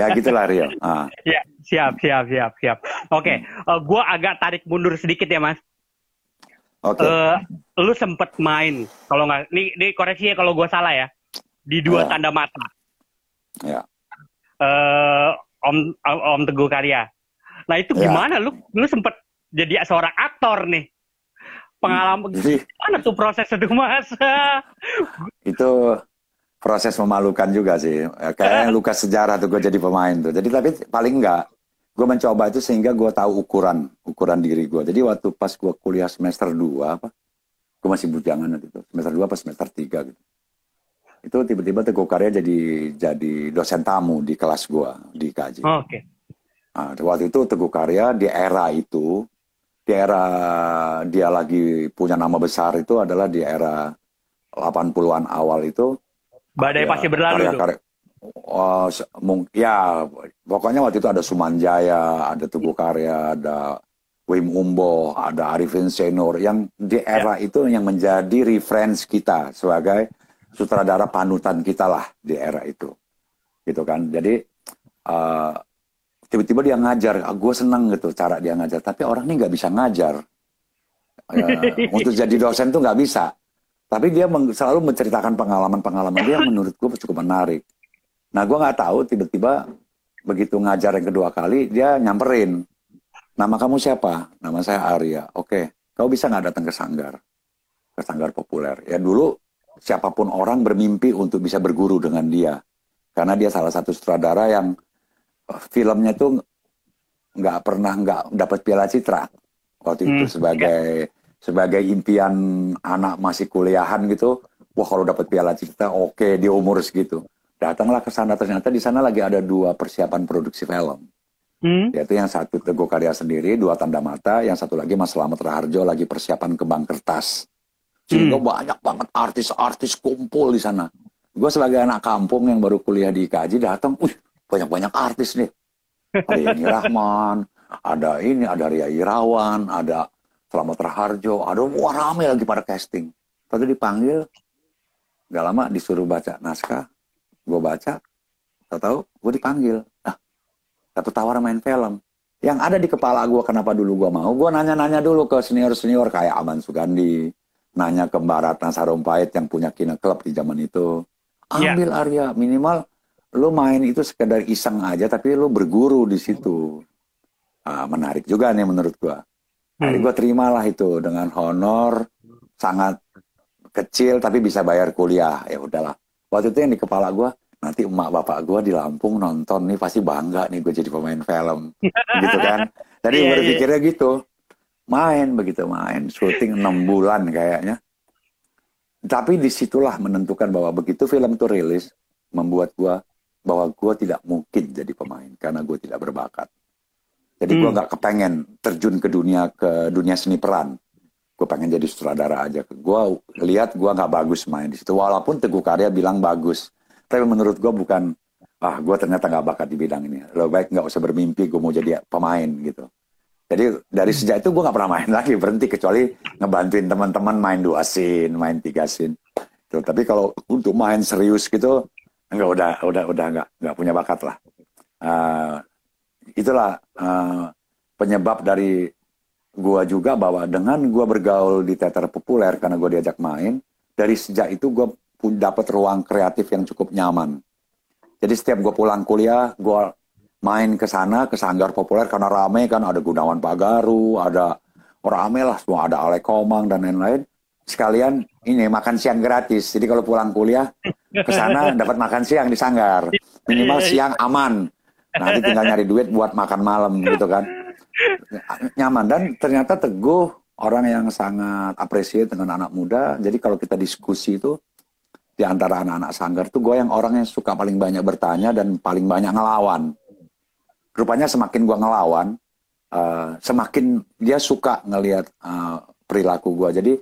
Ya gitulah Rio. Ah. Ya, siap, siap, siap, siap. Oke, okay. uh, gue agak tarik mundur sedikit ya, Mas. Oke. Okay. Uh, eh, lu sempet main, kalau nggak, ini, ini koreksi ya kalau gue salah ya, di dua ya. tanda mata. Ya. Uh, Om Om Teguh Karya. Nah itu ya. gimana? Lu lu sempet jadi seorang aktor nih. Pengalaman Jadi, gimana tuh proses itu, Mas? itu proses memalukan juga sih. Eh, Kayaknya luka sejarah tuh gue jadi pemain tuh. Jadi tapi paling enggak, gue mencoba itu sehingga gue tahu ukuran, ukuran diri gue. Jadi waktu pas gue kuliah semester 2 apa, gue masih bujangan itu, semester 2 apa semester 3 gitu. Itu tiba-tiba Teguh Karya jadi jadi dosen tamu di kelas gue di KJ. Oh, Oke. Okay. Nah, waktu itu Teguh Karya di era itu, di era dia lagi punya nama besar itu adalah di era 80-an awal itu Badai ya, pasti berlalu karya, karya, Oh, ya, pokoknya waktu itu ada Sumanjaya, ada Tugu Karya, ada Wim Umbo, ada Arifin Senor, yang di era ya. itu yang menjadi reference kita sebagai sutradara panutan kita lah di era itu, gitu kan. Jadi uh, tiba-tiba dia ngajar, ah, gue senang gitu cara dia ngajar, tapi orang ini nggak bisa ngajar. Uh, untuk jadi dosen tuh nggak bisa. Tapi dia selalu menceritakan pengalaman-pengalaman dia yang menurut gue cukup menarik. Nah gue nggak tahu tiba-tiba begitu ngajar yang kedua kali dia nyamperin. Nama kamu siapa? Nama saya Arya. Oke, kau bisa nggak datang ke sanggar? Ke sanggar populer. Ya dulu siapa pun orang bermimpi untuk bisa berguru dengan dia. Karena dia salah satu sutradara yang eh, filmnya tuh nggak pernah nggak dapat piala citra waktu hmm, itu sebagai ya sebagai impian anak masih kuliahan gitu, wah kalau dapat piala citra oke okay, di umur segitu. Datanglah ke sana ternyata di sana lagi ada dua persiapan produksi film. Hmm? Yaitu yang satu Teguh Karya sendiri, dua tanda mata, yang satu lagi Mas Slamet Raharjo lagi persiapan kembang kertas. Sehingga hmm. banyak banget artis-artis kumpul di sana. Gue sebagai anak kampung yang baru kuliah di IKJ datang, wih banyak-banyak artis nih. Ada Yeni Rahman, ada ini, ada Ria Irawan, ada Selamat Raharjo, ada wah rame lagi pada casting. Tadi dipanggil, gak lama disuruh baca naskah, gue baca, tahu-tahu gue dipanggil. Ah, satu tawaran main film. Yang ada di kepala gue kenapa dulu gue mau, gue nanya-nanya dulu ke senior-senior kayak Aman Sugandi, nanya ke Mbak Ratna Sarumpait yang punya kina klub di zaman itu. Ya. Ambil yeah. Arya, minimal lu main itu sekedar iseng aja, tapi lu berguru di situ. Ah, menarik juga nih menurut gue. Jadi hmm. gue terimalah itu dengan honor sangat kecil tapi bisa bayar kuliah. Ya udahlah. Waktu itu yang di kepala gue, nanti emak bapak gue di Lampung nonton nih pasti bangga nih gue jadi pemain film. gitu kan. Jadi yeah, berpikirnya yeah. gitu. Main begitu main, syuting enam bulan kayaknya. Tapi di situlah menentukan bahwa begitu film itu rilis, membuat gue bahwa gue tidak mungkin jadi pemain karena gue tidak berbakat. Jadi hmm. gue nggak kepengen terjun ke dunia ke dunia seni peran. Gue pengen jadi sutradara aja. Gue lihat gue nggak bagus main di situ. Walaupun Teguh Karya bilang bagus, tapi menurut gue bukan. Ah, gue ternyata nggak bakat di bidang ini. Lebih baik nggak usah bermimpi gue mau jadi pemain gitu. Jadi dari hmm. sejak itu gue nggak pernah main lagi berhenti kecuali ngebantuin teman-teman main dua scene, main tiga scene. Tuh, tapi kalau untuk main serius gitu enggak udah udah udah enggak enggak punya bakat lah. Uh, itulah uh, penyebab dari gue juga bahwa dengan gue bergaul di teater populer karena gue diajak main dari sejak itu gue dapat ruang kreatif yang cukup nyaman. Jadi setiap gue pulang kuliah, gue main ke sana ke sanggar populer karena rame kan ada Gunawan Pagaru, ada rame lah semua ada Ale Komang dan lain-lain. Sekalian ini makan siang gratis. Jadi kalau pulang kuliah ke sana dapat makan siang di sanggar. Minimal siang aman. Nanti tinggal nyari duit buat makan malam gitu kan. Nyaman dan ternyata teguh orang yang sangat apresiasi dengan anak muda. Jadi kalau kita diskusi itu di antara anak-anak sanggar tuh gue yang orang yang suka paling banyak bertanya dan paling banyak ngelawan rupanya semakin gue ngelawan, uh, semakin dia suka ngelihat uh, perilaku gue. Jadi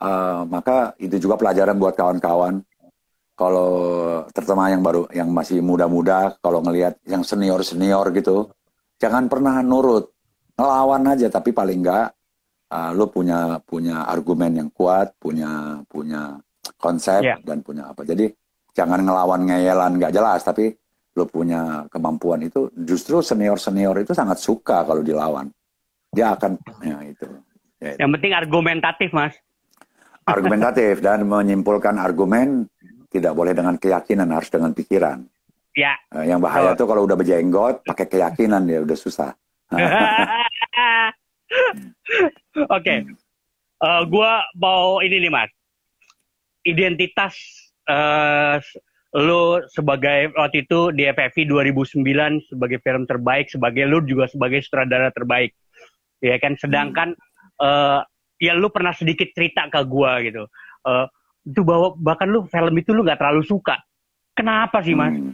uh, maka itu juga pelajaran buat kawan-kawan. Kalau terutama yang baru, yang masih muda-muda, kalau ngelihat yang senior-senior gitu, jangan pernah nurut, ngelawan aja. Tapi paling enggak, uh, lo punya punya argumen yang kuat, punya punya konsep yeah. dan punya apa. Jadi jangan ngelawan ngeyelan nggak jelas, tapi lo punya kemampuan itu justru senior senior itu sangat suka kalau dilawan dia akan ya itu ya, yang penting argumentatif mas argumentatif dan menyimpulkan argumen tidak boleh dengan keyakinan harus dengan pikiran ya eh, yang bahaya oh. tuh kalau udah berjenggot pakai keyakinan ya udah susah oke okay. uh, eh, gue mau ini nih mas identitas uh, lu sebagai waktu itu di FFI 2009 sebagai film terbaik, sebagai lu juga sebagai sutradara terbaik. Ya kan sedangkan hmm. uh, ya lu pernah sedikit cerita ke gua gitu. Uh, itu bahwa bahkan lu film itu lu nggak terlalu suka. Kenapa sih, Mas? Hmm.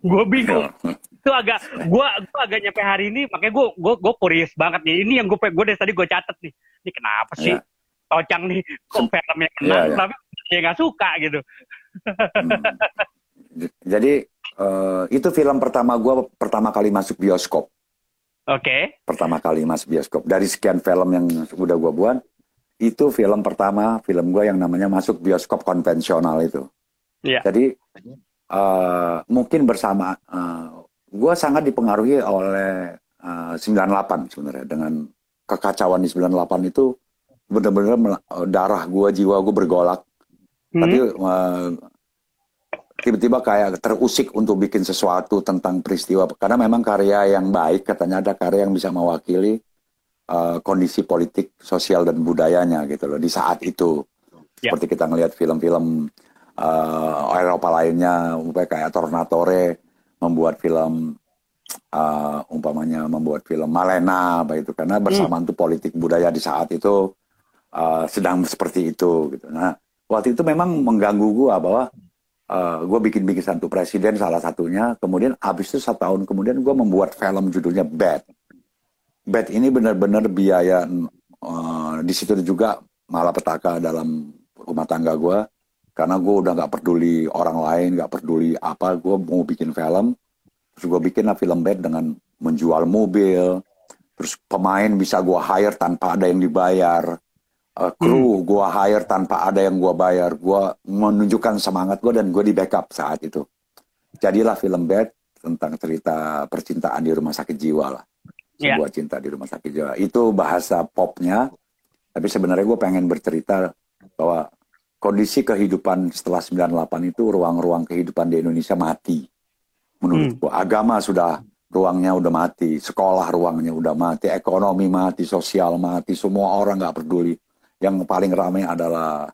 Gue bingung. itu agak gua gua agak nyampe hari ini makanya gua gua gua curious banget nih. Ini yang gue gue dari tadi gue catet nih. Ini kenapa sih? Yeah. Tocang nih kok filmnya kenal yeah, yeah. tapi dia nggak suka gitu. Hmm. Jadi uh, itu film pertama gue pertama kali masuk bioskop. Oke. Okay. Pertama kali masuk bioskop. Dari sekian film yang udah gue buat, itu film pertama film gue yang namanya masuk bioskop konvensional itu. Yeah. Jadi uh, mungkin bersama uh, eh, gue sangat dipengaruhi oleh uh, 98 sebenarnya dengan kekacauan di 98 itu benar-benar darah gue jiwa gue bergolak hmm. tapi uh, tiba-tiba kayak terusik untuk bikin sesuatu tentang peristiwa karena memang karya yang baik katanya ada karya yang bisa mewakili uh, kondisi politik sosial dan budayanya gitu loh di saat itu yeah. seperti kita ngelihat film-film uh, Eropa lainnya upaya kayak Tornatore membuat film uh, umpamanya membuat film Malena apa itu karena bersamaan hmm. tuh politik budaya di saat itu uh, sedang seperti itu gitu nah waktu itu memang mengganggu gua bahwa uh, eh, gue bikin-bikin satu presiden salah satunya. Kemudian habis itu satu tahun kemudian gue membuat film judulnya Bad. Bad ini benar-benar biaya uh, di situ juga malah petaka dalam rumah tangga gue. Karena gue udah nggak peduli orang lain, nggak peduli apa. Gue mau bikin film. Terus gue bikin lah film Bad dengan menjual mobil. Terus pemain bisa gue hire tanpa ada yang dibayar uh, kru hmm. gue hire tanpa ada yang gue bayar gue menunjukkan semangat gue dan gue di backup saat itu jadilah film Bad tentang cerita percintaan di rumah sakit jiwa lah. Sebuah yeah. cinta di rumah sakit jiwa itu bahasa popnya tapi sebenarnya gue pengen bercerita bahwa kondisi kehidupan setelah 98 itu ruang-ruang kehidupan di Indonesia mati menurut hmm. agama sudah ruangnya udah mati sekolah ruangnya udah mati ekonomi mati sosial mati semua orang nggak peduli yang paling ramai adalah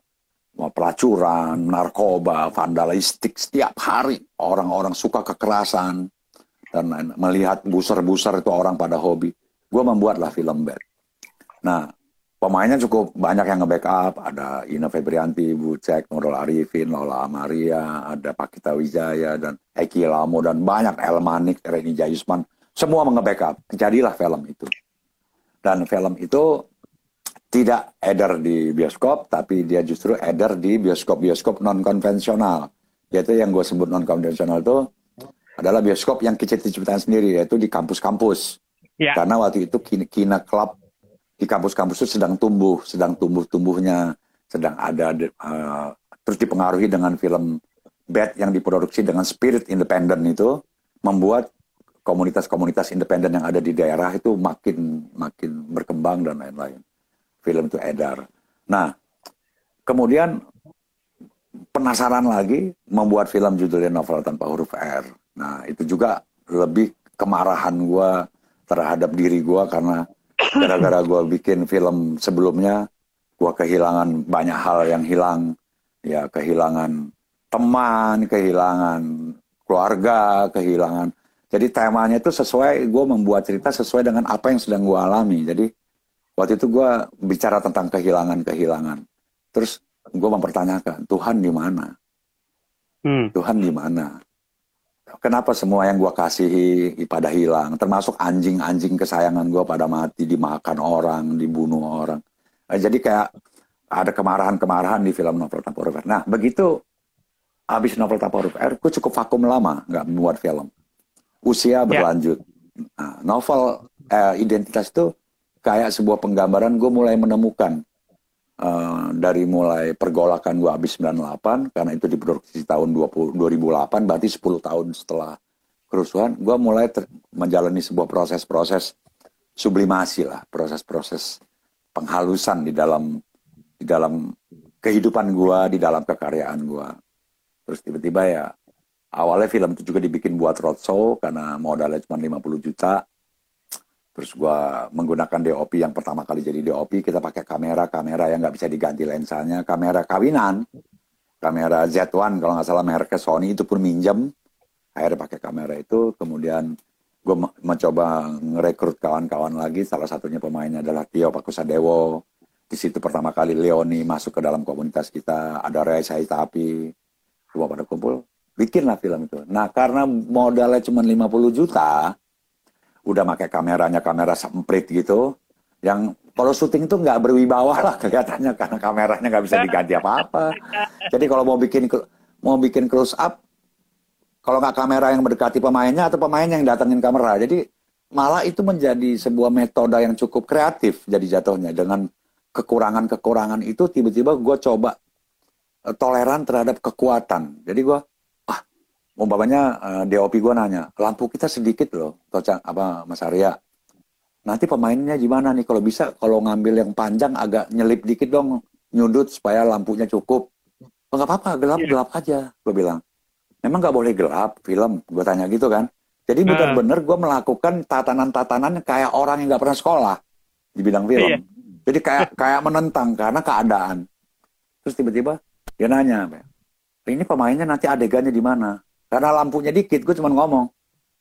pelacuran, narkoba, vandalistik setiap hari orang-orang suka kekerasan dan melihat buser-buser itu orang pada hobi. Gue membuatlah film Bad. Nah, pemainnya cukup banyak yang nge-backup. Ada Ina Febrianti, Bucek, Nurul Arifin, Lola Amaria, ada Pakita Wijaya, dan Eki Lamo, dan banyak Elmanik, Reni Jayusman. Semua nge-backup. Jadilah film itu. Dan film itu tidak edar di bioskop, tapi dia justru edar di bioskop-bioskop non-konvensional. Yaitu yang gue sebut non-konvensional itu adalah bioskop yang kecil-kecilan sendiri, yaitu di kampus-kampus. Ya. Karena waktu itu Kina, Kina Club di kampus-kampus itu sedang tumbuh, sedang tumbuh-tumbuhnya, sedang ada uh, terus dipengaruhi dengan film Bad yang diproduksi dengan spirit independen itu membuat komunitas-komunitas independen yang ada di daerah itu makin makin berkembang dan lain-lain. Film itu edar. Nah, kemudian penasaran lagi membuat film judulnya novel tanpa huruf R. Nah, itu juga lebih kemarahan gue terhadap diri gue karena gara-gara gue bikin film sebelumnya gue kehilangan banyak hal yang hilang. Ya kehilangan teman kehilangan keluarga kehilangan. Jadi temanya itu sesuai gue membuat cerita sesuai dengan apa yang sedang gue alami. Jadi waktu itu gue bicara tentang kehilangan kehilangan terus gue mempertanyakan Tuhan di mana? Hmm. Tuhan di mana kenapa semua yang gue kasihi pada hilang, termasuk anjing-anjing kesayangan gue pada mati, dimakan orang, dibunuh orang. Nah, jadi kayak ada kemarahan-kemarahan di film novel tanpa huruf R. Nah, begitu habis novel tanpa huruf R, gue cukup vakum lama nggak membuat film. Usia ya. berlanjut. Nah, novel eh, identitas itu kayak sebuah penggambaran gue mulai menemukan Uh, dari mulai pergolakan gua habis 98 karena itu diproduksi tahun 20, 2008 berarti 10 tahun setelah kerusuhan gua mulai ter, menjalani sebuah proses-proses sublimasi lah proses-proses penghalusan di dalam di dalam kehidupan gua di dalam kekaryaan gua. Terus tiba-tiba ya awalnya film itu juga dibikin buat roadshow karena modalnya cuma 50 juta Terus gue menggunakan DOP yang pertama kali jadi DOP, kita pakai kamera, kamera yang nggak bisa diganti lensanya, kamera kawinan, kamera Z1 kalau nggak salah mereknya Sony itu pun minjem, akhirnya pakai kamera itu, kemudian gue mencoba ngerekrut kawan-kawan lagi, salah satunya pemainnya adalah Tio Pakusadewo, di situ pertama kali Leoni masuk ke dalam komunitas kita, ada Reza Tapi, semua pada kumpul, bikinlah film itu. Nah karena modalnya cuma 50 juta, udah pakai kameranya kamera semprit gitu yang kalau syuting itu nggak berwibawa lah kelihatannya karena kameranya nggak bisa diganti apa-apa. Jadi kalau mau bikin mau bikin close up, kalau nggak kamera yang mendekati pemainnya atau pemain yang datangin kamera. Jadi malah itu menjadi sebuah metode yang cukup kreatif jadi jatuhnya dengan kekurangan-kekurangan itu tiba-tiba gue coba eh, toleran terhadap kekuatan. Jadi gue umpamanya uh, eh, DOP gue nanya, lampu kita sedikit loh, Tocang, apa Mas Arya. Nanti pemainnya gimana nih? Kalau bisa, kalau ngambil yang panjang agak nyelip dikit dong, nyundut supaya lampunya cukup. Oh, nggak apa-apa, gelap-gelap yeah. aja, gue bilang. Memang nggak boleh gelap film, gue tanya gitu kan. Jadi benar-benar gue melakukan tatanan-tatanan kayak orang yang nggak pernah sekolah di bidang film. Yeah. Jadi kayak kayak menentang karena keadaan. Terus tiba-tiba dia nanya, ini pemainnya nanti adegannya di mana? Karena lampunya dikit, gue cuma ngomong.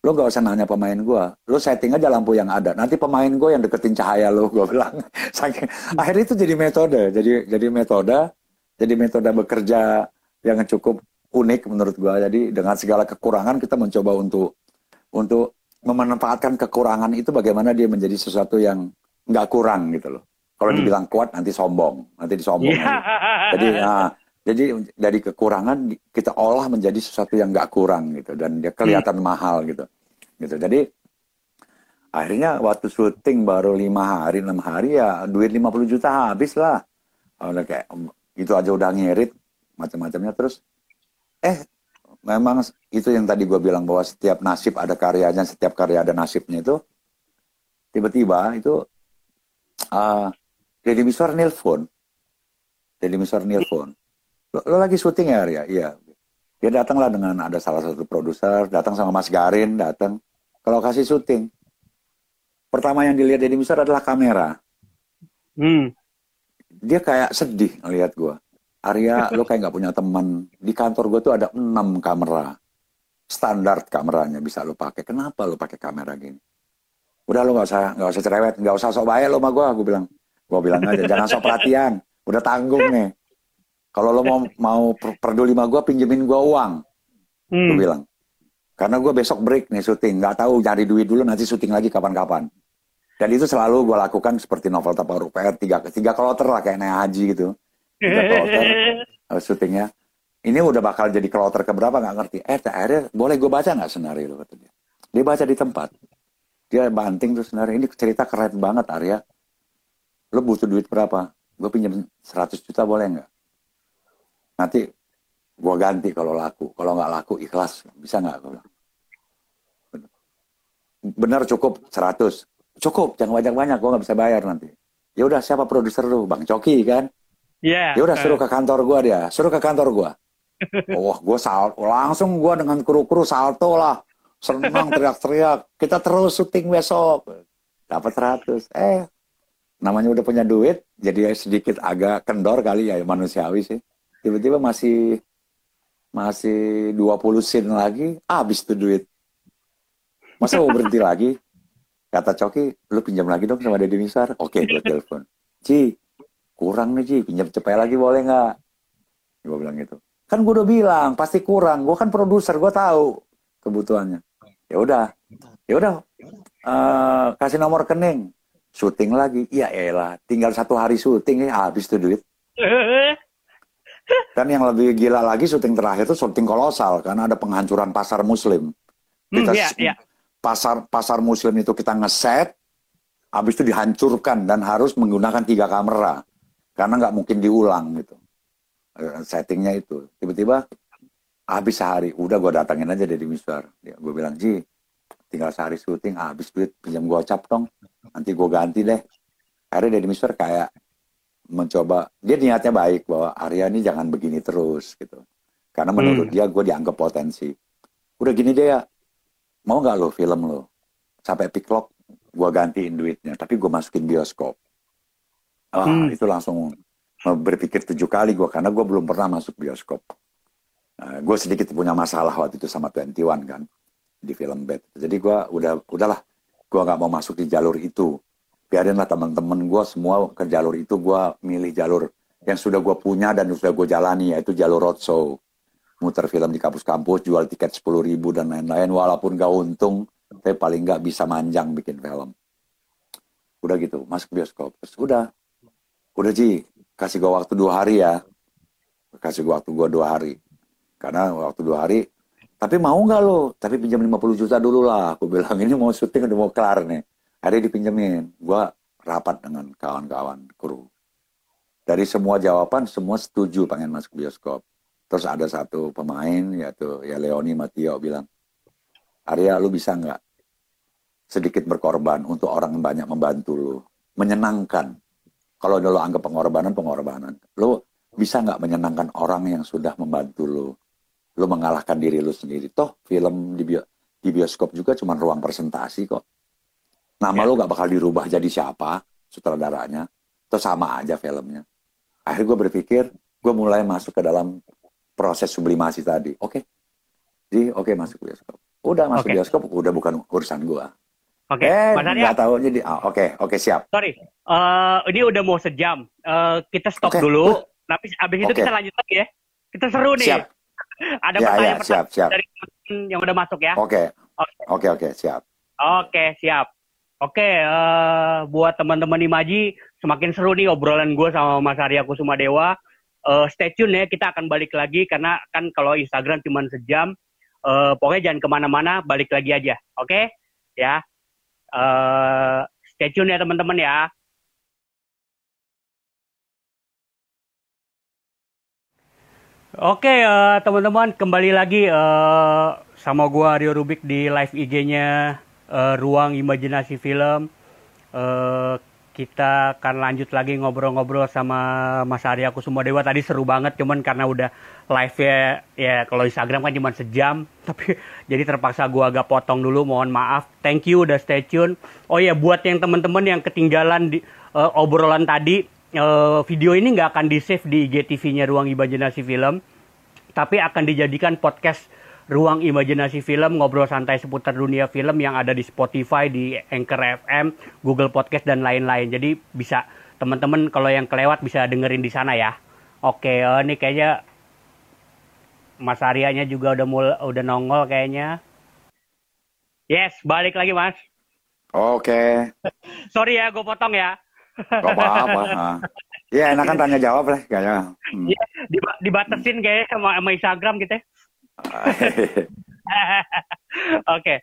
Lo gak usah nanya pemain gue. Lo setting aja lampu yang ada. Nanti pemain gue yang deketin cahaya lo, gue bilang. Akhirnya itu jadi metode. Jadi jadi metode. Jadi metode bekerja yang cukup unik menurut gue. Jadi dengan segala kekurangan kita mencoba untuk untuk memanfaatkan kekurangan itu bagaimana dia menjadi sesuatu yang nggak kurang gitu loh. Kalau hmm. dibilang kuat nanti sombong, nanti disombong. Yeah. Jadi nah, jadi dari kekurangan kita olah menjadi sesuatu yang nggak kurang gitu dan dia kelihatan hmm. mahal gitu. Gitu. Jadi akhirnya waktu syuting baru lima hari enam hari ya duit 50 juta habis lah. Udah kayak itu aja udah ngirit macam-macamnya terus eh memang itu yang tadi gue bilang bahwa setiap nasib ada karyanya, setiap karya ada nasibnya itu tiba-tiba itu uh, Deddy Miswar nelfon. Deddy Miswar nelfon lo, lo lagi syuting ya Arya? Iya. Dia datanglah dengan ada salah satu produser, datang sama Mas Garin, datang ke lokasi syuting. Pertama yang dilihat Deddy Misar adalah kamera. Hmm. Dia kayak sedih ngelihat gue. Arya, lo kayak nggak punya teman. Di kantor gue tuh ada enam kamera. Standar kameranya bisa lo pakai. Kenapa lo pakai kamera gini? Udah lo nggak usah nggak usah cerewet, nggak usah sok baik lo sama gue. Gue bilang, gue bilang aja jangan sok perhatian. Udah tanggung nih. Kalau lo mau mau peduli sama gue, pinjemin gue uang. Hmm. Gue bilang. Karena gue besok break nih syuting. Nggak tahu cari duit dulu, nanti syuting lagi kapan-kapan. Dan itu selalu gue lakukan seperti novel tanpa huruf R. Tiga, tiga kloter lah, kayak naik haji gitu. Tiga kloter uh, syutingnya. Ini udah bakal jadi kloter keberapa nggak ngerti. Eh, akhirnya boleh gue baca nggak senario? Kata dia. Dia baca di tempat. dia banting tuh sebenarnya ini cerita keren banget Arya lo butuh duit berapa gue pinjam 100 juta boleh nggak nanti gue ganti kalau laku. Kalau nggak laku ikhlas. Bisa nggak? Bilang. Benar cukup. 100 cukup. Jangan banyak banyak gue nggak bisa bayar nanti. Ya udah siapa produser lu? Bang Coki kan? Iya. ya udah suruh ke kantor gue dia. Suruh ke kantor gue wah gue sal langsung gue dengan kru-kru salto lah. Senang teriak-teriak. Kita terus syuting besok. Dapat 100 eh namanya udah punya duit jadi sedikit agak kendor kali ya manusiawi sih tiba-tiba masih masih 20 scene lagi habis tuh duit. Masa mau berhenti lagi? Kata Coki lu pinjam lagi dong sama Deddy Misar. Oke gue telepon. Ci kurang nih Ci. Pinjam cepet lagi boleh nggak? Gue bilang gitu. Kan gue udah bilang pasti kurang. Gue kan produser gue tahu kebutuhannya. Ya udah. Ya udah. Uh, kasih nomor rekening. Syuting lagi. Ya elah tinggal satu hari syuting ya habis tuh duit dan yang lebih gila lagi syuting terakhir itu syuting kolosal karena ada penghancuran pasar muslim. Kita Hmm, iya, iya. pasar pasar muslim itu kita ngeset habis itu dihancurkan dan harus menggunakan tiga kamera. Karena nggak mungkin diulang gitu. Eh, settingnya itu. Tiba-tiba habis sehari udah gue datangin aja dari Mister gue bilang Ji tinggal sehari syuting habis duit pinjam gocap dong. Nanti gue ganti deh. Akhirnya dari Mister kayak mencoba dia niatnya baik bahwa Arya ini jangan begini terus gitu. Karena menurut Hmm. dia gue dianggap potensi. Udah gini deh ya mau nggak lo film lo? Sampai piklok gue gantiin duitnya tapi gue masukin bioskop. Ah Hmm. itu langsung berpikir tujuh kali gue karena gue belum pernah masuk bioskop. Gue sedikit punya masalah waktu itu sama 21 kan di film Bad. Jadi gue udah udahlah gue nggak mau masuk di jalur itu biarinlah teman-teman gue semua ke jalur itu gue milih jalur yang sudah gue punya dan sudah gue jalani yaitu jalur roadshow. Muter film di kampus-kampus jual tiket 10 ribu dan lain-lain walaupun gak untung tapi paling nggak bisa manjang bikin film. Udah gitu masuk bioskop. Terus udah. Udah Ji. Kasih gue waktu dua hari ya. Kasih gue waktu gue dua hari. Karena waktu dua hari tapi mau nggak lo? Tapi pinjam 50 juta dulu lah. Aku bilang ini mau syuting udah mau kelar nih akhirnya dipinjemin. Gue rapat dengan kawan-kawan kru. Dari semua jawaban semua setuju pengen masuk bioskop. Terus ada satu pemain yaitu ya Leoni Matio bilang Arya lu bisa nggak sedikit berkorban untuk orang yang banyak membantu lu? Menyenangkan. Kalau lo anggap pengorbanan pengorbanan. Lo bisa nggak menyenangkan orang yang sudah membantu lo lo mengalahkan diri lo sendiri. Toh film di, bio, di bioskop juga cuma ruang presentasi kok nama Ya. lo nggak bakal dirubah jadi siapa sutradaranya terus sama aja filmnya akhirnya gue berpikir gue mulai masuk ke dalam proses sublimasi tadi oke jadi oke masuk bioskop udah masuk Oke. bioskop udah bukan urusan gue Oke, eh Mas Arya, nggak tahu jadi ah, oke oke siap sorry. Eh, ini udah mau sejam. Eh, kita stop Oke. dulu. Tapi abis itu Oke. kita lanjut lagi ya. Kita seru nih. siap Ada Ya, ya, pertanyaan-pertanyaan siap, siap. dari yang udah masuk ya. Oke, Oke. oke, oke, siap. Oke, siap. Oke, eh, buat teman-teman Imaji, semakin seru nih obrolan gue sama Mas Arya Kusuma Dewa. Eh, stay tune ya, kita akan balik lagi karena kan kalau Instagram cuma sejam. Eh, pokoknya jangan ke mana-mana, balik lagi aja. Oke, ya. Eh, stay tune ya teman-teman ya. Oke, eh, teman-teman, kembali lagi eh, sama gua Rio Rubik di live IG-nya eh, Ruang Imajinasi Film. Eh, kita akan lanjut lagi ngobrol-ngobrol sama Mas Arya Kusuma Dewa. Tadi seru banget, cuman karena udah live-nya ya kalau Instagram kan cuma sejam, tapi jadi terpaksa gua agak potong dulu. Mohon maaf. Thank you udah stay tune. Oh ya, buat yang teman-teman yang ketinggalan di eh, obrolan tadi, eh, video ini nggak akan di-save di IGTV-nya Ruang Imajinasi Film tapi akan dijadikan podcast Ruang Imajinasi Film ngobrol santai seputar dunia film yang ada di Spotify, di Anchor FM, Google Podcast dan lain-lain. Jadi bisa teman-teman kalau yang kelewat bisa dengerin di sana ya. Oke, eh, ini kayaknya Mas Aryanya juga udah mul udah nongol kayaknya. Yes, balik lagi Mas. Oke, Sorry ya, gue potong ya. gak apa-apa. ah. Ya, enakan tanya jawab lah kayaknya. Hmm. Iya, diba- dibatasin kayaknya sama, sama Instagram gitu ya. Oke.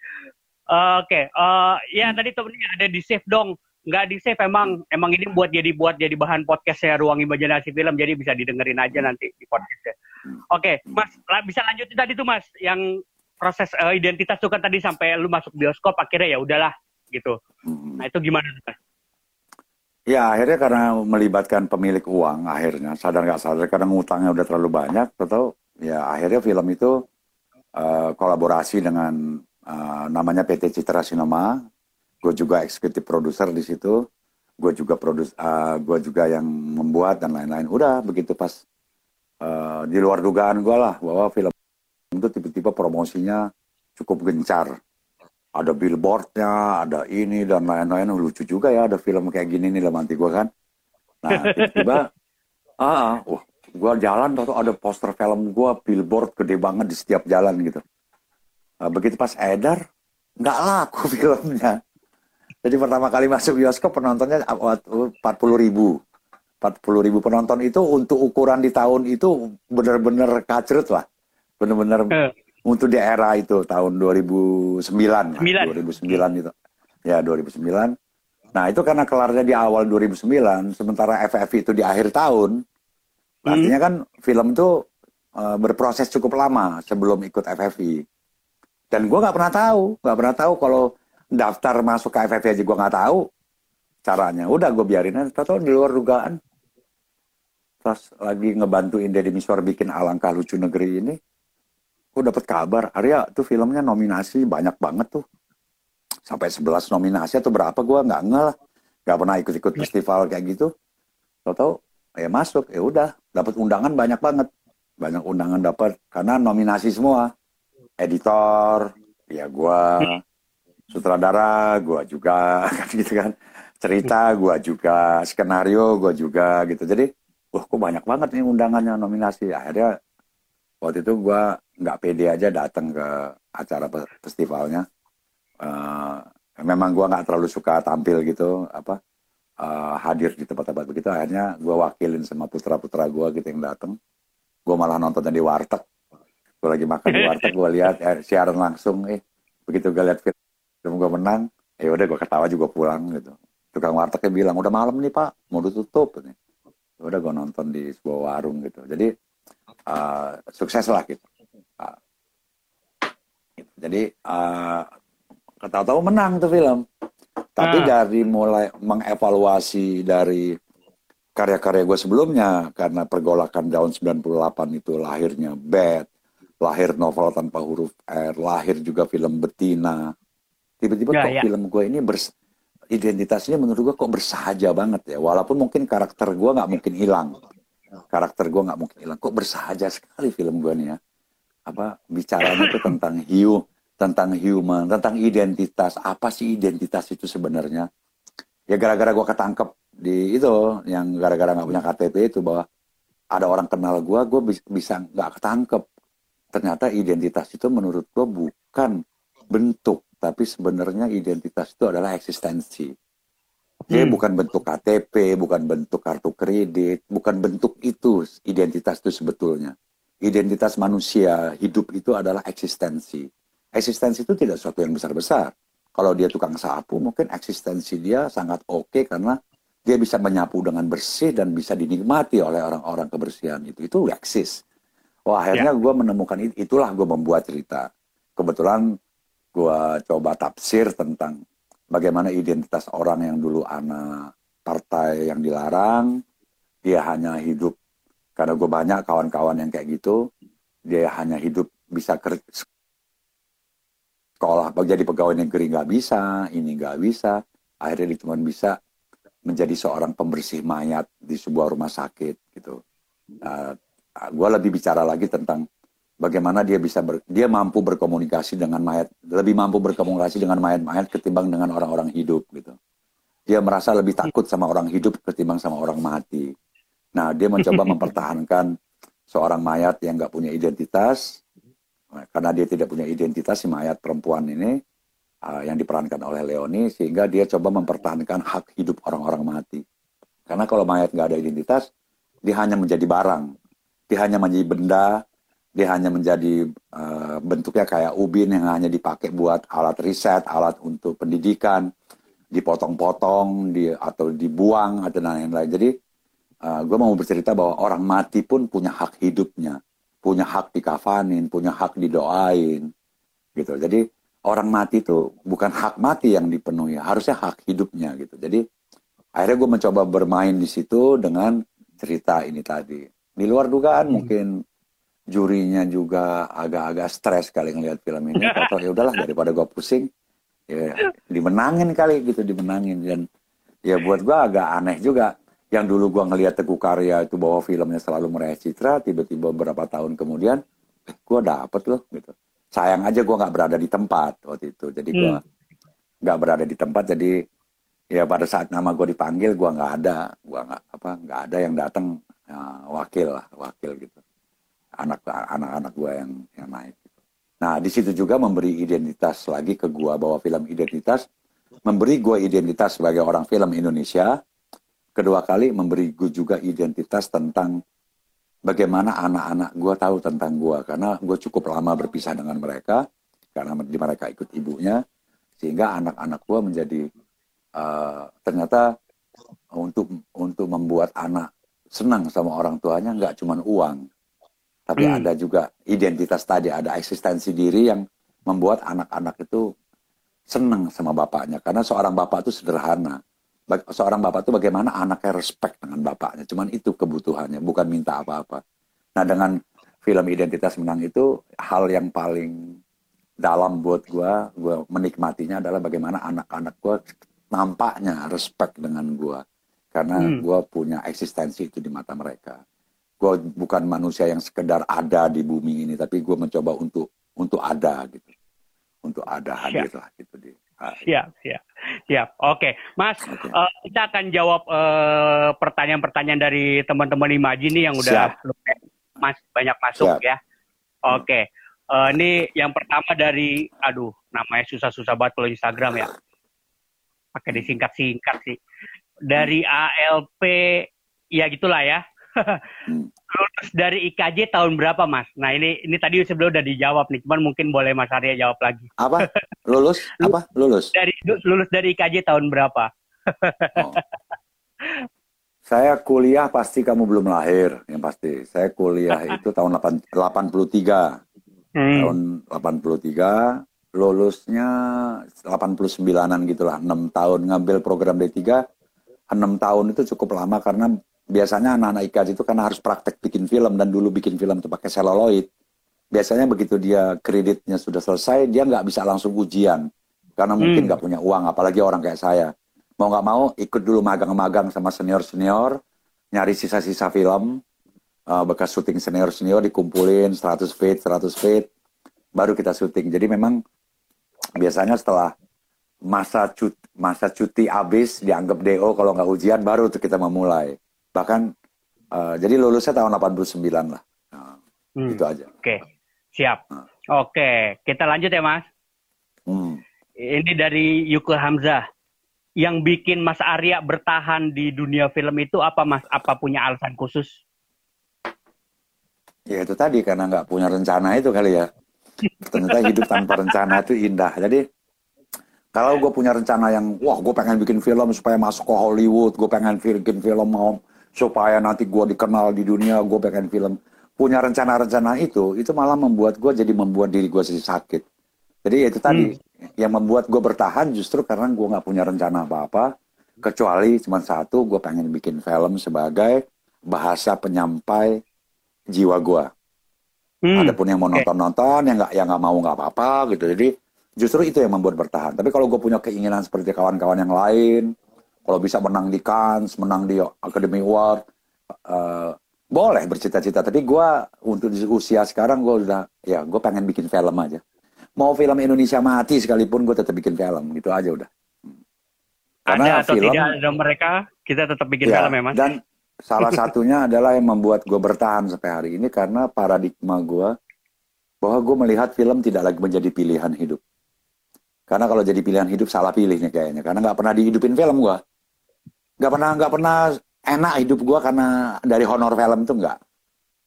Oke, okay. uh, ya tadi temennya ada di save dong. Nggak di save emang emang ini buat jadi buat jadi bahan podcastnya ruang imajinasi film jadi bisa didengerin aja nanti di podcastnya. Oke, okay. Mas bisa lanjutin tadi tuh Mas yang proses uh, identitas tuh kan tadi sampai lu masuk bioskop akhirnya ya udahlah gitu. Hmm. Nah itu gimana Mas? Ya akhirnya karena melibatkan pemilik uang akhirnya sadar nggak sadar karena ngutangnya udah terlalu banyak atau ya akhirnya film itu uh, kolaborasi dengan uh, namanya PT Citra Cinema. Gue juga eksekutif produser di situ. Gue juga produs, uh, gue juga yang membuat dan lain-lain. Udah begitu pas uh, di luar dugaan gue lah bahwa film itu tiba-tiba promosinya cukup gencar. Ada billboardnya, ada ini dan lain-lain. Lucu juga ya ada film kayak gini nih dalam nanti gue kan. Nah tiba-tiba, ah, wah, gue jalan atau ada poster film gue billboard gede banget di setiap jalan gitu. Nah, begitu pas edar, nggak laku filmnya. Jadi pertama kali masuk bioskop penontonnya 40 ribu. 40 ribu penonton itu untuk ukuran di tahun itu benar-benar kacrut lah. Benar-benar uh. untuk di era itu tahun 2009. 9. 2009 itu. Ya 2009. Nah itu karena kelarnya di awal 2009, sementara FF itu di akhir tahun. Hmm. Artinya kan film itu uh, berproses cukup lama sebelum ikut FFI. Dan gue nggak pernah tahu, nggak pernah tahu kalau daftar masuk ke FFV aja gue nggak tahu caranya. Udah gue biarin aja, tahu di luar dugaan. Pas lagi ngebantuin Deddy Miswar bikin Alangkah Lucu Negeri ini, gue dapet kabar, Arya tuh filmnya nominasi banyak banget tuh. Sampai 11 nominasi atau berapa gue nggak ngeh lah. Gak pernah ikut-ikut festival kayak gitu. Tahu-tahu ya masuk, ya udah. Dapat undangan banyak banget. Banyak undangan dapat karena nominasi semua. Editor ya gue sutradara gue juga kan gitu kan. Cerita gue juga. Skenario gue juga gitu. Jadi wah kok banyak banget nih undangannya nominasi. Akhirnya waktu itu gue nggak pede aja datang ke acara festivalnya. Uh, memang gue nggak terlalu suka tampil gitu apa uh, hadir di tempat-tempat begitu akhirnya gue wakilin sama putra-putra gue gitu yang datang gue malah nontonnya di warteg. Gue lagi makan di warteg gue lihat eh, siaran langsung eh begitu gue lihat film gue menang ya udah gue ketawa juga pulang gitu. Tukang wartegnya bilang udah malam nih pak mau ditutup nih ya udah gue nonton di sebuah warung gitu. Jadi uh, sukses lah gitu. Uh, jadi uh, ketawa-tawa menang tuh film tapi nah. dari mulai mengevaluasi dari karya-karya gue sebelumnya karena pergolakan tahun 98 itu lahirnya Bad lahir novel tanpa huruf R, lahir juga film Betina. Tiba-tiba ya, kok ya. film gue ini bers identitasnya menurut gue kok bersahaja banget ya. Walaupun mungkin karakter gue nggak mungkin hilang. Karakter gue nggak mungkin hilang. Kok bersahaja sekali film gue nih ya. Apa bicaranya itu tentang hiu, tentang human, tentang identitas. Apa sih identitas itu sebenarnya? Ya gara-gara gue ketangkep di itu, yang gara-gara nggak punya KTP itu bahwa ada orang kenal gue, gue bisa nggak ketangkep ternyata identitas itu menurut gue bukan bentuk, tapi sebenarnya identitas itu adalah eksistensi. Jadi hmm. bukan bentuk KTP, bukan bentuk kartu kredit, bukan bentuk itu identitas itu sebetulnya. Identitas manusia hidup itu adalah eksistensi. Eksistensi itu tidak sesuatu yang besar-besar. Kalau dia tukang sapu, mungkin eksistensi dia sangat oke okay karena dia bisa menyapu dengan bersih dan bisa dinikmati oleh orang-orang kebersihan itu. Itu eksis. Wah akhirnya ya. gue menemukan itulah gue membuat cerita. Kebetulan gue coba tafsir tentang bagaimana identitas orang yang dulu anak partai yang dilarang, dia hanya hidup karena gue banyak kawan-kawan yang kayak gitu, dia hanya hidup bisa sekolah jadi pegawai negeri nggak bisa, ini nggak bisa, akhirnya dia cuma bisa menjadi seorang pembersih mayat di sebuah rumah sakit gitu. Uh, Ah, gue lebih bicara lagi tentang bagaimana dia bisa ber, dia mampu berkomunikasi dengan mayat lebih mampu berkomunikasi dengan mayat-mayat ketimbang dengan orang-orang hidup gitu. Dia merasa lebih takut sama orang hidup ketimbang sama orang mati. Nah dia mencoba mempertahankan seorang mayat yang nggak punya identitas karena dia tidak punya identitas si mayat perempuan ini uh, yang diperankan oleh Leoni sehingga dia coba mempertahankan hak hidup orang-orang mati. Karena kalau mayat nggak ada identitas dia hanya menjadi barang. Dia hanya menjadi benda, dia hanya menjadi uh, bentuknya kayak ubin yang hanya dipakai buat alat riset, alat untuk pendidikan, dipotong-potong, di atau dibuang atau lain-lain. Jadi uh, gue mau bercerita bahwa orang mati pun punya hak hidupnya, punya hak dikafanin, punya hak didoain, gitu. Jadi orang mati itu bukan hak mati yang dipenuhi, harusnya hak hidupnya gitu. Jadi akhirnya gue mencoba bermain di situ dengan cerita ini tadi. Di luar dugaan hmm. mungkin jurinya juga agak-agak stres kali ngelihat film ini. Atau ya udahlah daripada gue pusing, ya dimenangin kali gitu, dimenangin dan ya buat gue agak aneh juga. Yang dulu gue ngelihat Teguh Karya itu bahwa filmnya selalu meraih citra, tiba-tiba beberapa tahun kemudian, eh, gue dapet loh gitu. Sayang aja gue nggak berada di tempat waktu itu, jadi gue hmm. nggak berada di tempat, jadi ya pada saat nama gue dipanggil gue nggak ada, gue nggak apa nggak ada yang datang ya, wakil lah, wakil gitu anak anak-anak gue yang yang naik. Nah di situ juga memberi identitas lagi ke gue bahwa film identitas memberi gue identitas sebagai orang film Indonesia. Kedua kali memberi gue juga identitas tentang bagaimana anak-anak gue tahu tentang gue karena gue cukup lama berpisah dengan mereka karena di mereka ikut ibunya sehingga anak-anak gue menjadi uh, ternyata untuk untuk membuat anak senang sama orang tuanya nggak cuma uang tapi hmm. ada juga identitas tadi, ada eksistensi diri yang membuat anak-anak itu senang sama bapaknya. Karena seorang bapak itu sederhana. Seorang bapak itu bagaimana anaknya respect dengan bapaknya. Cuman itu kebutuhannya, bukan minta apa-apa. Nah dengan film Identitas Menang itu, hal yang paling dalam buat gue, gue menikmatinya adalah bagaimana anak-anak gue nampaknya respect dengan gue. Karena hmm. gue punya eksistensi itu di mata mereka gue bukan manusia yang sekedar ada di bumi ini tapi gue mencoba untuk untuk ada gitu untuk ada hadir lah gitu di siap siap siap oke okay. mas okay. Uh, eh, kita akan jawab uh, pertanyaan-pertanyaan dari teman-teman Imaji nih yang udah mas banyak masuk siap. ya oke okay. uh, ini yang pertama dari aduh namanya susah-susah banget kalau Instagram ya pakai disingkat-singkat sih dari ALP ya gitulah ya Lulus dari IKJ tahun berapa, Mas? Nah, ini ini tadi sebelum udah dijawab nih, cuman mungkin boleh Mas Arya jawab lagi. Apa? Lulus? apa? Lulus? Dari lulus dari IKJ tahun berapa? oh. Saya kuliah pasti kamu belum lahir, yang pasti. Saya kuliah itu tahun 8, 83. Hmm. Tahun 83, lulusnya 89-an gitulah, 6 tahun ngambil program D3. 6 tahun itu cukup lama karena biasanya anak-anak IKJ itu karena harus praktek bikin film dan dulu bikin film itu pakai seluloid. Biasanya begitu dia kreditnya sudah selesai, dia nggak bisa langsung ujian karena mungkin hmm. nggak punya uang, apalagi orang kayak saya. Mau nggak mau ikut dulu magang-magang sama senior-senior, nyari sisa-sisa film, uh, bekas syuting senior-senior dikumpulin 100 feet, 100 feet, baru kita syuting. Jadi memang biasanya setelah masa cuti, masa cuti habis dianggap DO kalau nggak ujian baru tuh kita memulai bahkan uh, jadi lulusnya tahun 89 lah nah, hmm. itu aja oke okay. siap nah. oke okay. kita lanjut ya mas hmm. ini dari Yuko Hamzah yang bikin Mas Arya bertahan di dunia film itu apa Mas? Apa punya alasan khusus? Ya itu tadi karena nggak punya rencana itu kali ya. Ternyata hidup tanpa rencana itu indah. Jadi kalau gue punya rencana yang wah gue pengen bikin film supaya masuk ke Hollywood, gue pengen bikin film mau supaya nanti gue dikenal di dunia, gue pengen film. Punya rencana-rencana itu, itu malah membuat gue jadi membuat diri gue jadi sakit. Jadi itu tadi, hmm. yang membuat gue bertahan justru karena gue nggak punya rencana apa-apa, kecuali cuma satu, gue pengen bikin film sebagai bahasa penyampai jiwa gue. Hmm. Adapun yang mau nonton-nonton, yang nggak yang nggak mau nggak apa-apa gitu. Jadi justru itu yang membuat bertahan. Tapi kalau gue punya keinginan seperti kawan-kawan yang lain, kalau bisa menang di Cannes, menang di Academy Award, uh, boleh bercita-cita. Tapi gue untuk di usia sekarang gue udah, ya gue pengen bikin film aja. Mau film Indonesia mati sekalipun gue tetap bikin film, gitu aja udah. Karena ada atau film, tidak ada mereka, kita tetap bikin ya, film ya mas. Dan salah satunya adalah yang membuat gue bertahan sampai hari ini karena paradigma gue bahwa gue melihat film tidak lagi menjadi pilihan hidup. Karena kalau jadi pilihan hidup salah pilihnya kayaknya. Karena nggak pernah dihidupin film gue nggak pernah nggak pernah enak hidup gue karena dari honor film itu nggak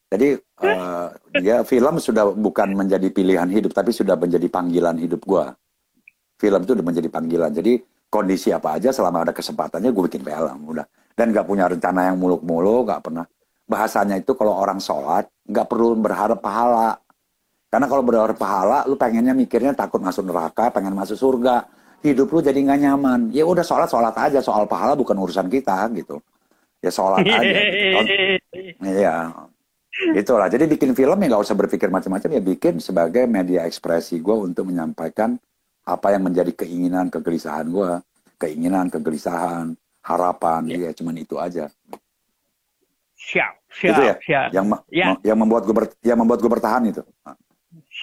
Jadi uh, dia film sudah bukan menjadi pilihan hidup, tapi sudah menjadi panggilan hidup gue. Film itu udah menjadi panggilan. Jadi kondisi apa aja selama ada kesempatannya gue bikin film udah. Dan gak punya rencana yang muluk-muluk, gak pernah. Bahasanya itu kalau orang sholat gak perlu berharap pahala. Karena kalau berharap pahala, lu pengennya mikirnya takut masuk neraka, pengen masuk surga. Hidup lu jadi nggak nyaman. Ya udah sholat sholat aja. Soal pahala bukan urusan kita gitu. Ya sholat aja. Iya. Itulah. Jadi bikin film ya nggak usah berpikir macam-macam ya bikin sebagai media ekspresi gue untuk menyampaikan apa yang menjadi keinginan kegelisahan gue, keinginan kegelisahan, harapan, ya, ya cuman itu aja. Siap, siap, itu ya, siap. Yang ya. yang membuat gue ber, yang membuat gue bertahan itu.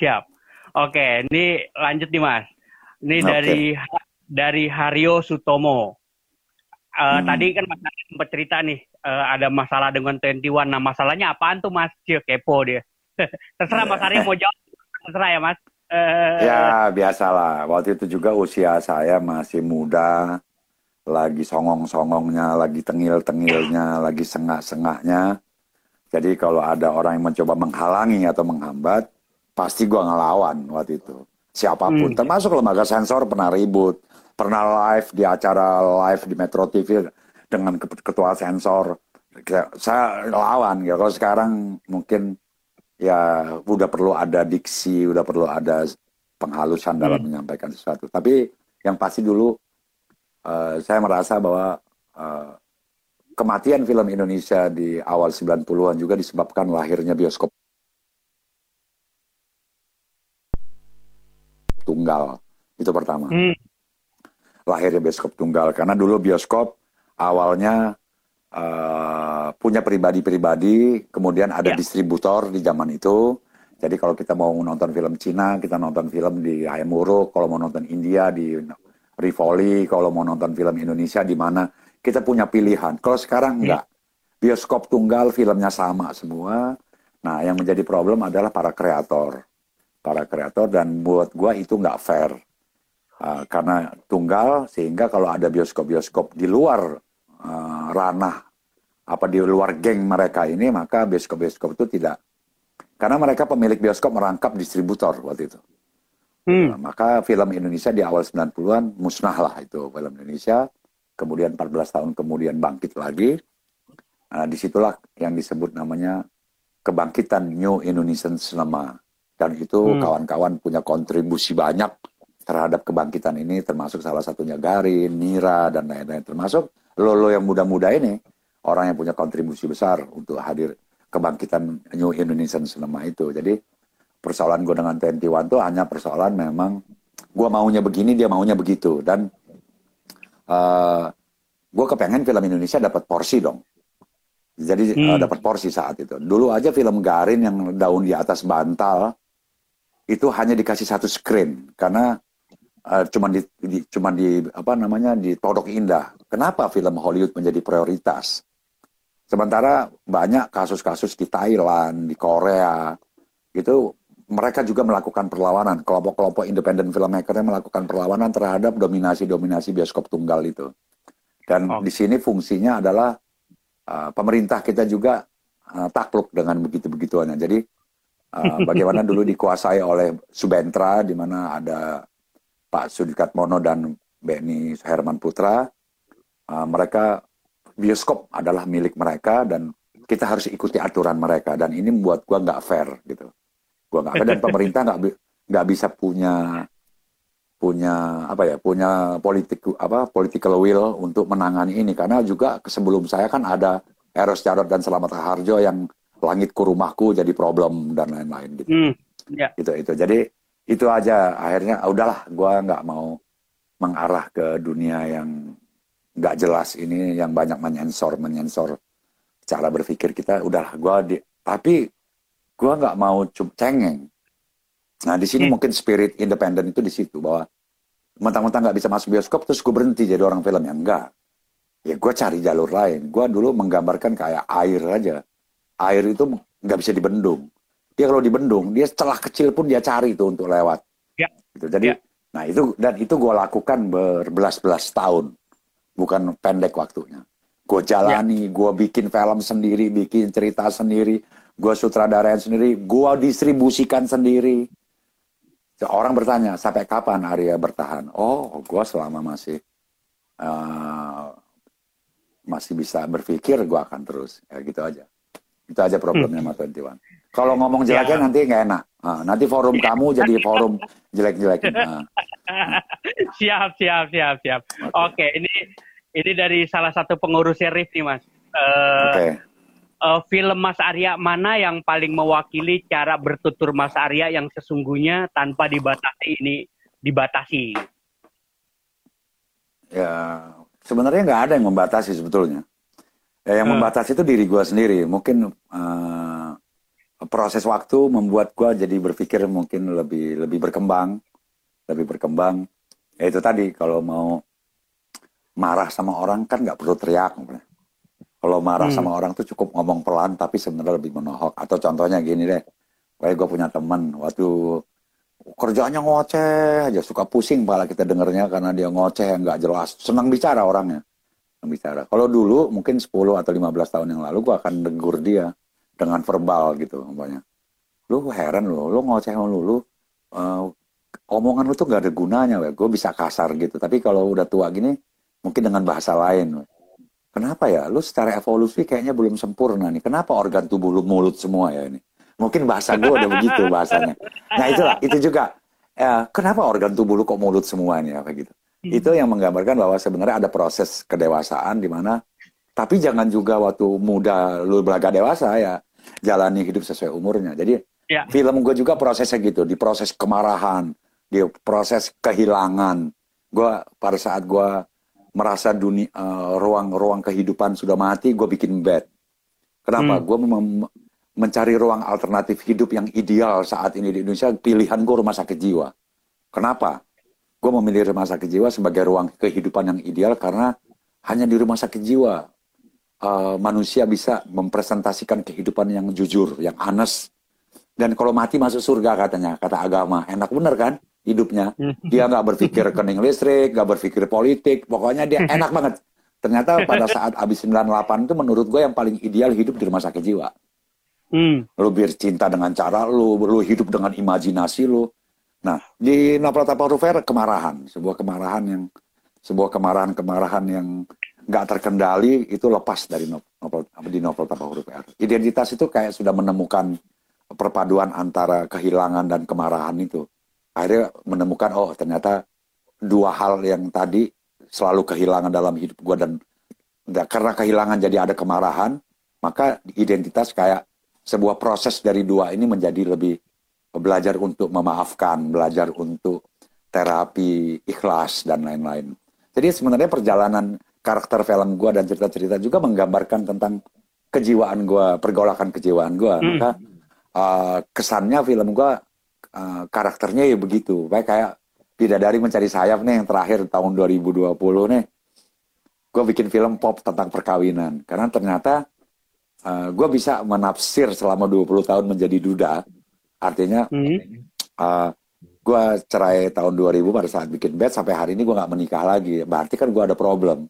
Siap. Oke, ini lanjut nih Mas. Ini okay. dari dari Haryo Sutomo. Uh, hmm. Tadi kan Mas sempat cerita nih uh, ada masalah dengan 21. Nah masalahnya apaan tuh Mas? Cie, kepo dia. terserah Mas Aryo mau jawab. Terserah ya Mas. Uh... Ya biasalah. Waktu itu juga usia saya masih muda. Lagi songong-songongnya, lagi tengil-tengilnya, lagi sengak-sengaknya. Jadi kalau ada orang yang mencoba menghalangi atau menghambat, pasti gua ngelawan waktu itu. Siapa pun, hmm. termasuk lembaga sensor pernah ribut, pernah live di acara live di Metro TV dengan ketua sensor. Saya lawan. Ya kalau sekarang mungkin ya udah perlu ada diksi udah perlu ada penghalusan dalam hmm. menyampaikan sesuatu. Tapi yang pasti dulu uh, saya merasa bahwa uh, kematian film Indonesia di awal 90-an juga disebabkan lahirnya bioskop tunggal itu pertama hmm. lahirnya bioskop tunggal karena dulu bioskop awalnya uh, punya pribadi-pribadi, kemudian ada yeah. distributor di zaman itu. Jadi kalau kita mau nonton film Cina, kita nonton film di Ayam Uruk. Kalau mau nonton India di Rivoli. Kalau mau nonton film Indonesia di mana kita punya pilihan. Kalau sekarang enggak. Yeah. Bioskop tunggal, filmnya sama semua. Nah, yang menjadi problem adalah para kreator. Para kreator dan buat gua itu nggak fair. Uh, karena tunggal sehingga kalau ada bioskop-bioskop di luar uh, ranah apa di luar geng mereka ini maka bioskop-bioskop itu tidak karena mereka pemilik bioskop merangkap distributor waktu itu. Hmm. Nah, maka film Indonesia di awal 90-an musnah lah itu film Indonesia. Kemudian 14 tahun kemudian bangkit lagi. Nah, di situlah yang disebut namanya kebangkitan New Indonesian Cinema. Dan itu hmm. kawan-kawan hmm. punya kontribusi banyak terhadap kebangkitan ini termasuk salah satunya Garin, Nira, dan lain-lain. Termasuk lo-lo yang muda-muda ini orang yang punya kontribusi besar untuk hadir kebangkitan New Indonesian Cinema itu. Jadi persoalan gue dengan TNT One itu hanya persoalan memang gue maunya begini dia maunya begitu dan uh, eh, gue kepengen film Indonesia dapat porsi dong. Jadi hmm. uh, dapat porsi saat itu. Dulu aja film Garin yang daun di atas bantal itu hanya dikasih satu screen karena uh, cuman di, di cuman di apa namanya di Pondok Indah. Kenapa film Hollywood menjadi prioritas? Sementara banyak kasus-kasus di Thailand, di Korea, itu mereka juga melakukan perlawanan. Kelompok-kelompok independen filmmaker melakukan perlawanan terhadap dominasi-dominasi bioskop tunggal itu. Dan oh. di sini fungsinya adalah uh, pemerintah kita juga uh, takluk dengan begitu-begituannya. Jadi uh, bagaimana dulu dikuasai oleh Subentra, di mana ada Pak Sudikat Mono dan Benny Herman Putra, uh, mereka bioskop adalah milik mereka dan kita harus ikuti aturan mereka. Dan ini membuat gua nggak fair gitu. Gua nggak fair. Dan pemerintah nggak nggak bisa punya punya apa ya punya politik apa political will untuk menangani ini. Karena juga sebelum saya kan ada Eros Jarot dan Selamat Harjo yang langitku rumahku jadi problem dan lain-lain gitu. Hmm, yeah. Itu itu. Jadi itu aja akhirnya ah, udahlah gue nggak mau mengarah ke dunia yang nggak jelas ini yang banyak menyensor menyensor cara berpikir kita udahlah gue di tapi gue nggak mau cengeng nah di sini hmm. mungkin spirit independen itu di situ bahwa mentang-mentang nggak bisa masuk bioskop terus gue berhenti jadi orang film yang enggak ya gue cari jalur lain gue dulu menggambarkan kayak air aja air itu nggak bisa dibendung dia kalau dibendung, dia celah kecil pun dia cari itu untuk lewat. Ya. Gitu. Jadi, ya. nah itu dan itu gue lakukan berbelas-belas tahun, bukan pendek waktunya. Gue jalani, ya. gue bikin film sendiri, bikin cerita sendiri, gue sutradarain sendiri, gue distribusikan sendiri. Orang bertanya, sampai kapan Arya bertahan? Oh, gue selama masih uh, masih bisa berpikir, gue akan terus. Ya gitu aja. Itu aja problemnya hmm. sama 21. Kalau ngomong jeleknya ya. nanti nggak enak. Nah, nanti forum kamu jadi forum jelek-jelek. Nah. siap, siap, siap, siap. Oke, okay. ini ini dari salah satu pengurus Rif nih, Mas. Uh, Oke. Okay uh, film Mas Arya mana yang paling mewakili cara bertutur Mas Arya yang sesungguhnya tanpa dibatasi ini dibatasi? Ya, sebenarnya nggak ada yang membatasi sebetulnya. Ya, yang hmm. membatasi itu diri gue sendiri. Mungkin uh, proses waktu membuat gue jadi berpikir mungkin lebih lebih berkembang, lebih berkembang. Ya itu tadi kalau mau marah sama orang kan nggak perlu teriak. Kalau marah hmm. sama orang tuh cukup ngomong pelan tapi sebenarnya lebih menohok. Atau contohnya gini deh, kayak gue punya teman waktu kerjanya ngoceh aja suka pusing pala kita dengernya karena dia ngoceh nggak jelas. Senang bicara orangnya. Bicara. Kalau dulu mungkin 10 atau 15 tahun yang lalu gue akan degur dia dengan verbal gitu umpamanya. Lu heran lu, lu ngoceh lu, lu uh, omongan lu tuh gak ada gunanya, gue bisa kasar gitu. Tapi kalau udah tua gini, mungkin dengan bahasa lain. We kenapa ya lu secara evolusi kayaknya belum sempurna nih kenapa organ tubuh lu mulut semua ya ini mungkin bahasa gue udah begitu bahasanya nah itulah itu juga ya, kenapa organ tubuh lu kok mulut semua nih apa gitu hmm. itu yang menggambarkan bahwa sebenarnya ada proses kedewasaan di mana tapi jangan juga waktu muda lu belaga dewasa ya jalani hidup sesuai umurnya jadi ya. film gue juga prosesnya gitu di proses kemarahan di proses kehilangan gue pada saat gue merasa dunia uh, ruang-ruang kehidupan sudah mati, gue bikin bed. Kenapa? Hmm. Gue mencari ruang alternatif hidup yang ideal saat ini di Indonesia. Pilihan gue rumah sakit jiwa. Kenapa? Gue memilih rumah sakit jiwa sebagai ruang kehidupan yang ideal karena hanya di rumah sakit jiwa uh, manusia bisa mempresentasikan kehidupan yang jujur, yang honest. Dan kalau mati masuk surga katanya, kata agama. Enak bener kan? hidupnya. Hmm. Dia nggak berpikir rekening listrik, nggak berpikir politik, pokoknya dia enak banget. Ternyata pada saat abis 98 itu menurut gue yang paling ideal hidup di rumah sakit jiwa. Hmm. Lu biar cinta dengan cara lu, lu hidup dengan imajinasi lu. Nah, di Novel Tapah Rufer kemarahan, sebuah kemarahan yang sebuah kemarahan-kemarahan yang nggak terkendali itu lepas dari di novel Tapah Rufer. Identitas itu kayak sudah menemukan perpaduan antara kehilangan dan kemarahan itu akhirnya menemukan oh ternyata dua hal yang tadi selalu kehilangan dalam hidup gue dan karena kehilangan jadi ada kemarahan maka identitas kayak sebuah proses dari dua ini menjadi lebih belajar untuk memaafkan belajar untuk terapi ikhlas dan lain-lain jadi sebenarnya perjalanan karakter film gue dan cerita-cerita juga menggambarkan tentang kejiwaan gue pergolakan kejiwaan gue hmm. maka uh, kesannya film gue uh, karakternya ya begitu. Baik kayak Bidadari Mencari Sayap nih yang terakhir tahun 2020 nih. Gue bikin film pop tentang perkawinan. Karena ternyata uh, gue bisa menafsir selama 20 tahun menjadi duda. Artinya hmm. uh, gue cerai tahun 2000 pada saat bikin bed sampai hari ini gue nggak menikah lagi. Berarti kan gue ada problem.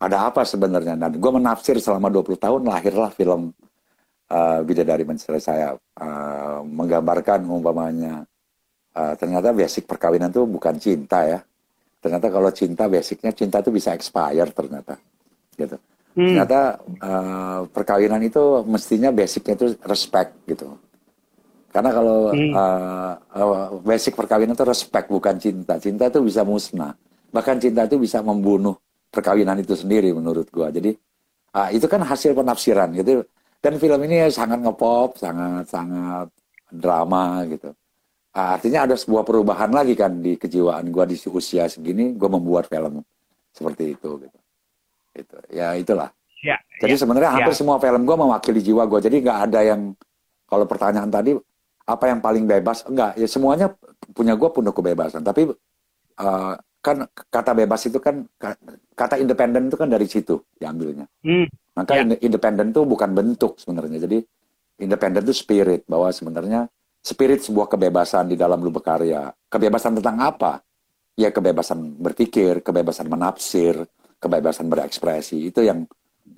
Ada apa sebenarnya? Dan gue menafsir selama 20 tahun lahirlah film uh, bidadari mencari saya uh, menggambarkan umpamanya uh, ternyata basic perkawinan itu bukan cinta ya ternyata kalau cinta basicnya cinta itu bisa expire ternyata gitu hmm. ternyata uh, perkawinan itu mestinya basicnya itu respect gitu karena kalau hmm. uh, uh, basic perkawinan itu respect bukan cinta cinta itu bisa musnah bahkan cinta itu bisa membunuh perkawinan itu sendiri menurut gua jadi uh, itu kan hasil penafsiran gitu dan film ini sangat ngepop, sangat-sangat drama gitu. Nah, artinya ada sebuah perubahan lagi kan di kejiwaan gue di usia segini, gue membuat film seperti itu gitu. Itu ya itulah. Ya, Jadi ya, sebenarnya hampir ya. semua film gue mewakili jiwa gue. Jadi nggak ada yang kalau pertanyaan tadi apa yang paling bebas? Enggak, ya semuanya punya gue punya kebebasan. Tapi uh, kan kata bebas itu kan kata independen itu kan dari situ diambilnya. Hmm. Maka ya. independen itu bukan bentuk sebenarnya. Jadi independen itu spirit bahwa sebenarnya spirit sebuah kebebasan di dalam lu berkarya. Kebebasan tentang apa? Ya kebebasan berpikir, kebebasan menafsir, kebebasan berekspresi. Itu yang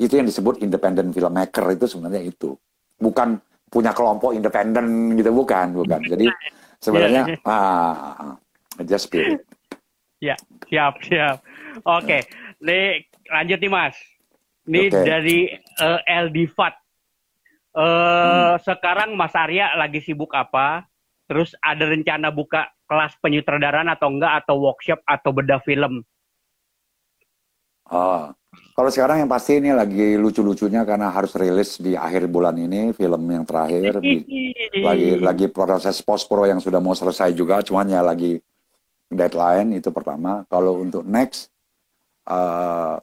itu yang disebut independent filmmaker itu sebenarnya itu. Bukan punya kelompok independen gitu bukan, bukan. Jadi sebenarnya Iya, ah, just spirit. Ya, siap, siap. Oke, nih lanjut nih Mas. Ini Oke. dari eh, LD Fat. Eh, Sekarang Mas Arya lagi sibuk apa? Terus ada rencana buka kelas penyutradaraan atau enggak atau workshop atau bedah film? Oh. Kalau sekarang yang pasti ini lagi lucu-lucunya karena harus rilis di akhir bulan ini film yang terakhir di- lagi lagi proses post pro yang sudah mau selesai juga cuman ya lagi deadline itu pertama. Kalau untuk next eh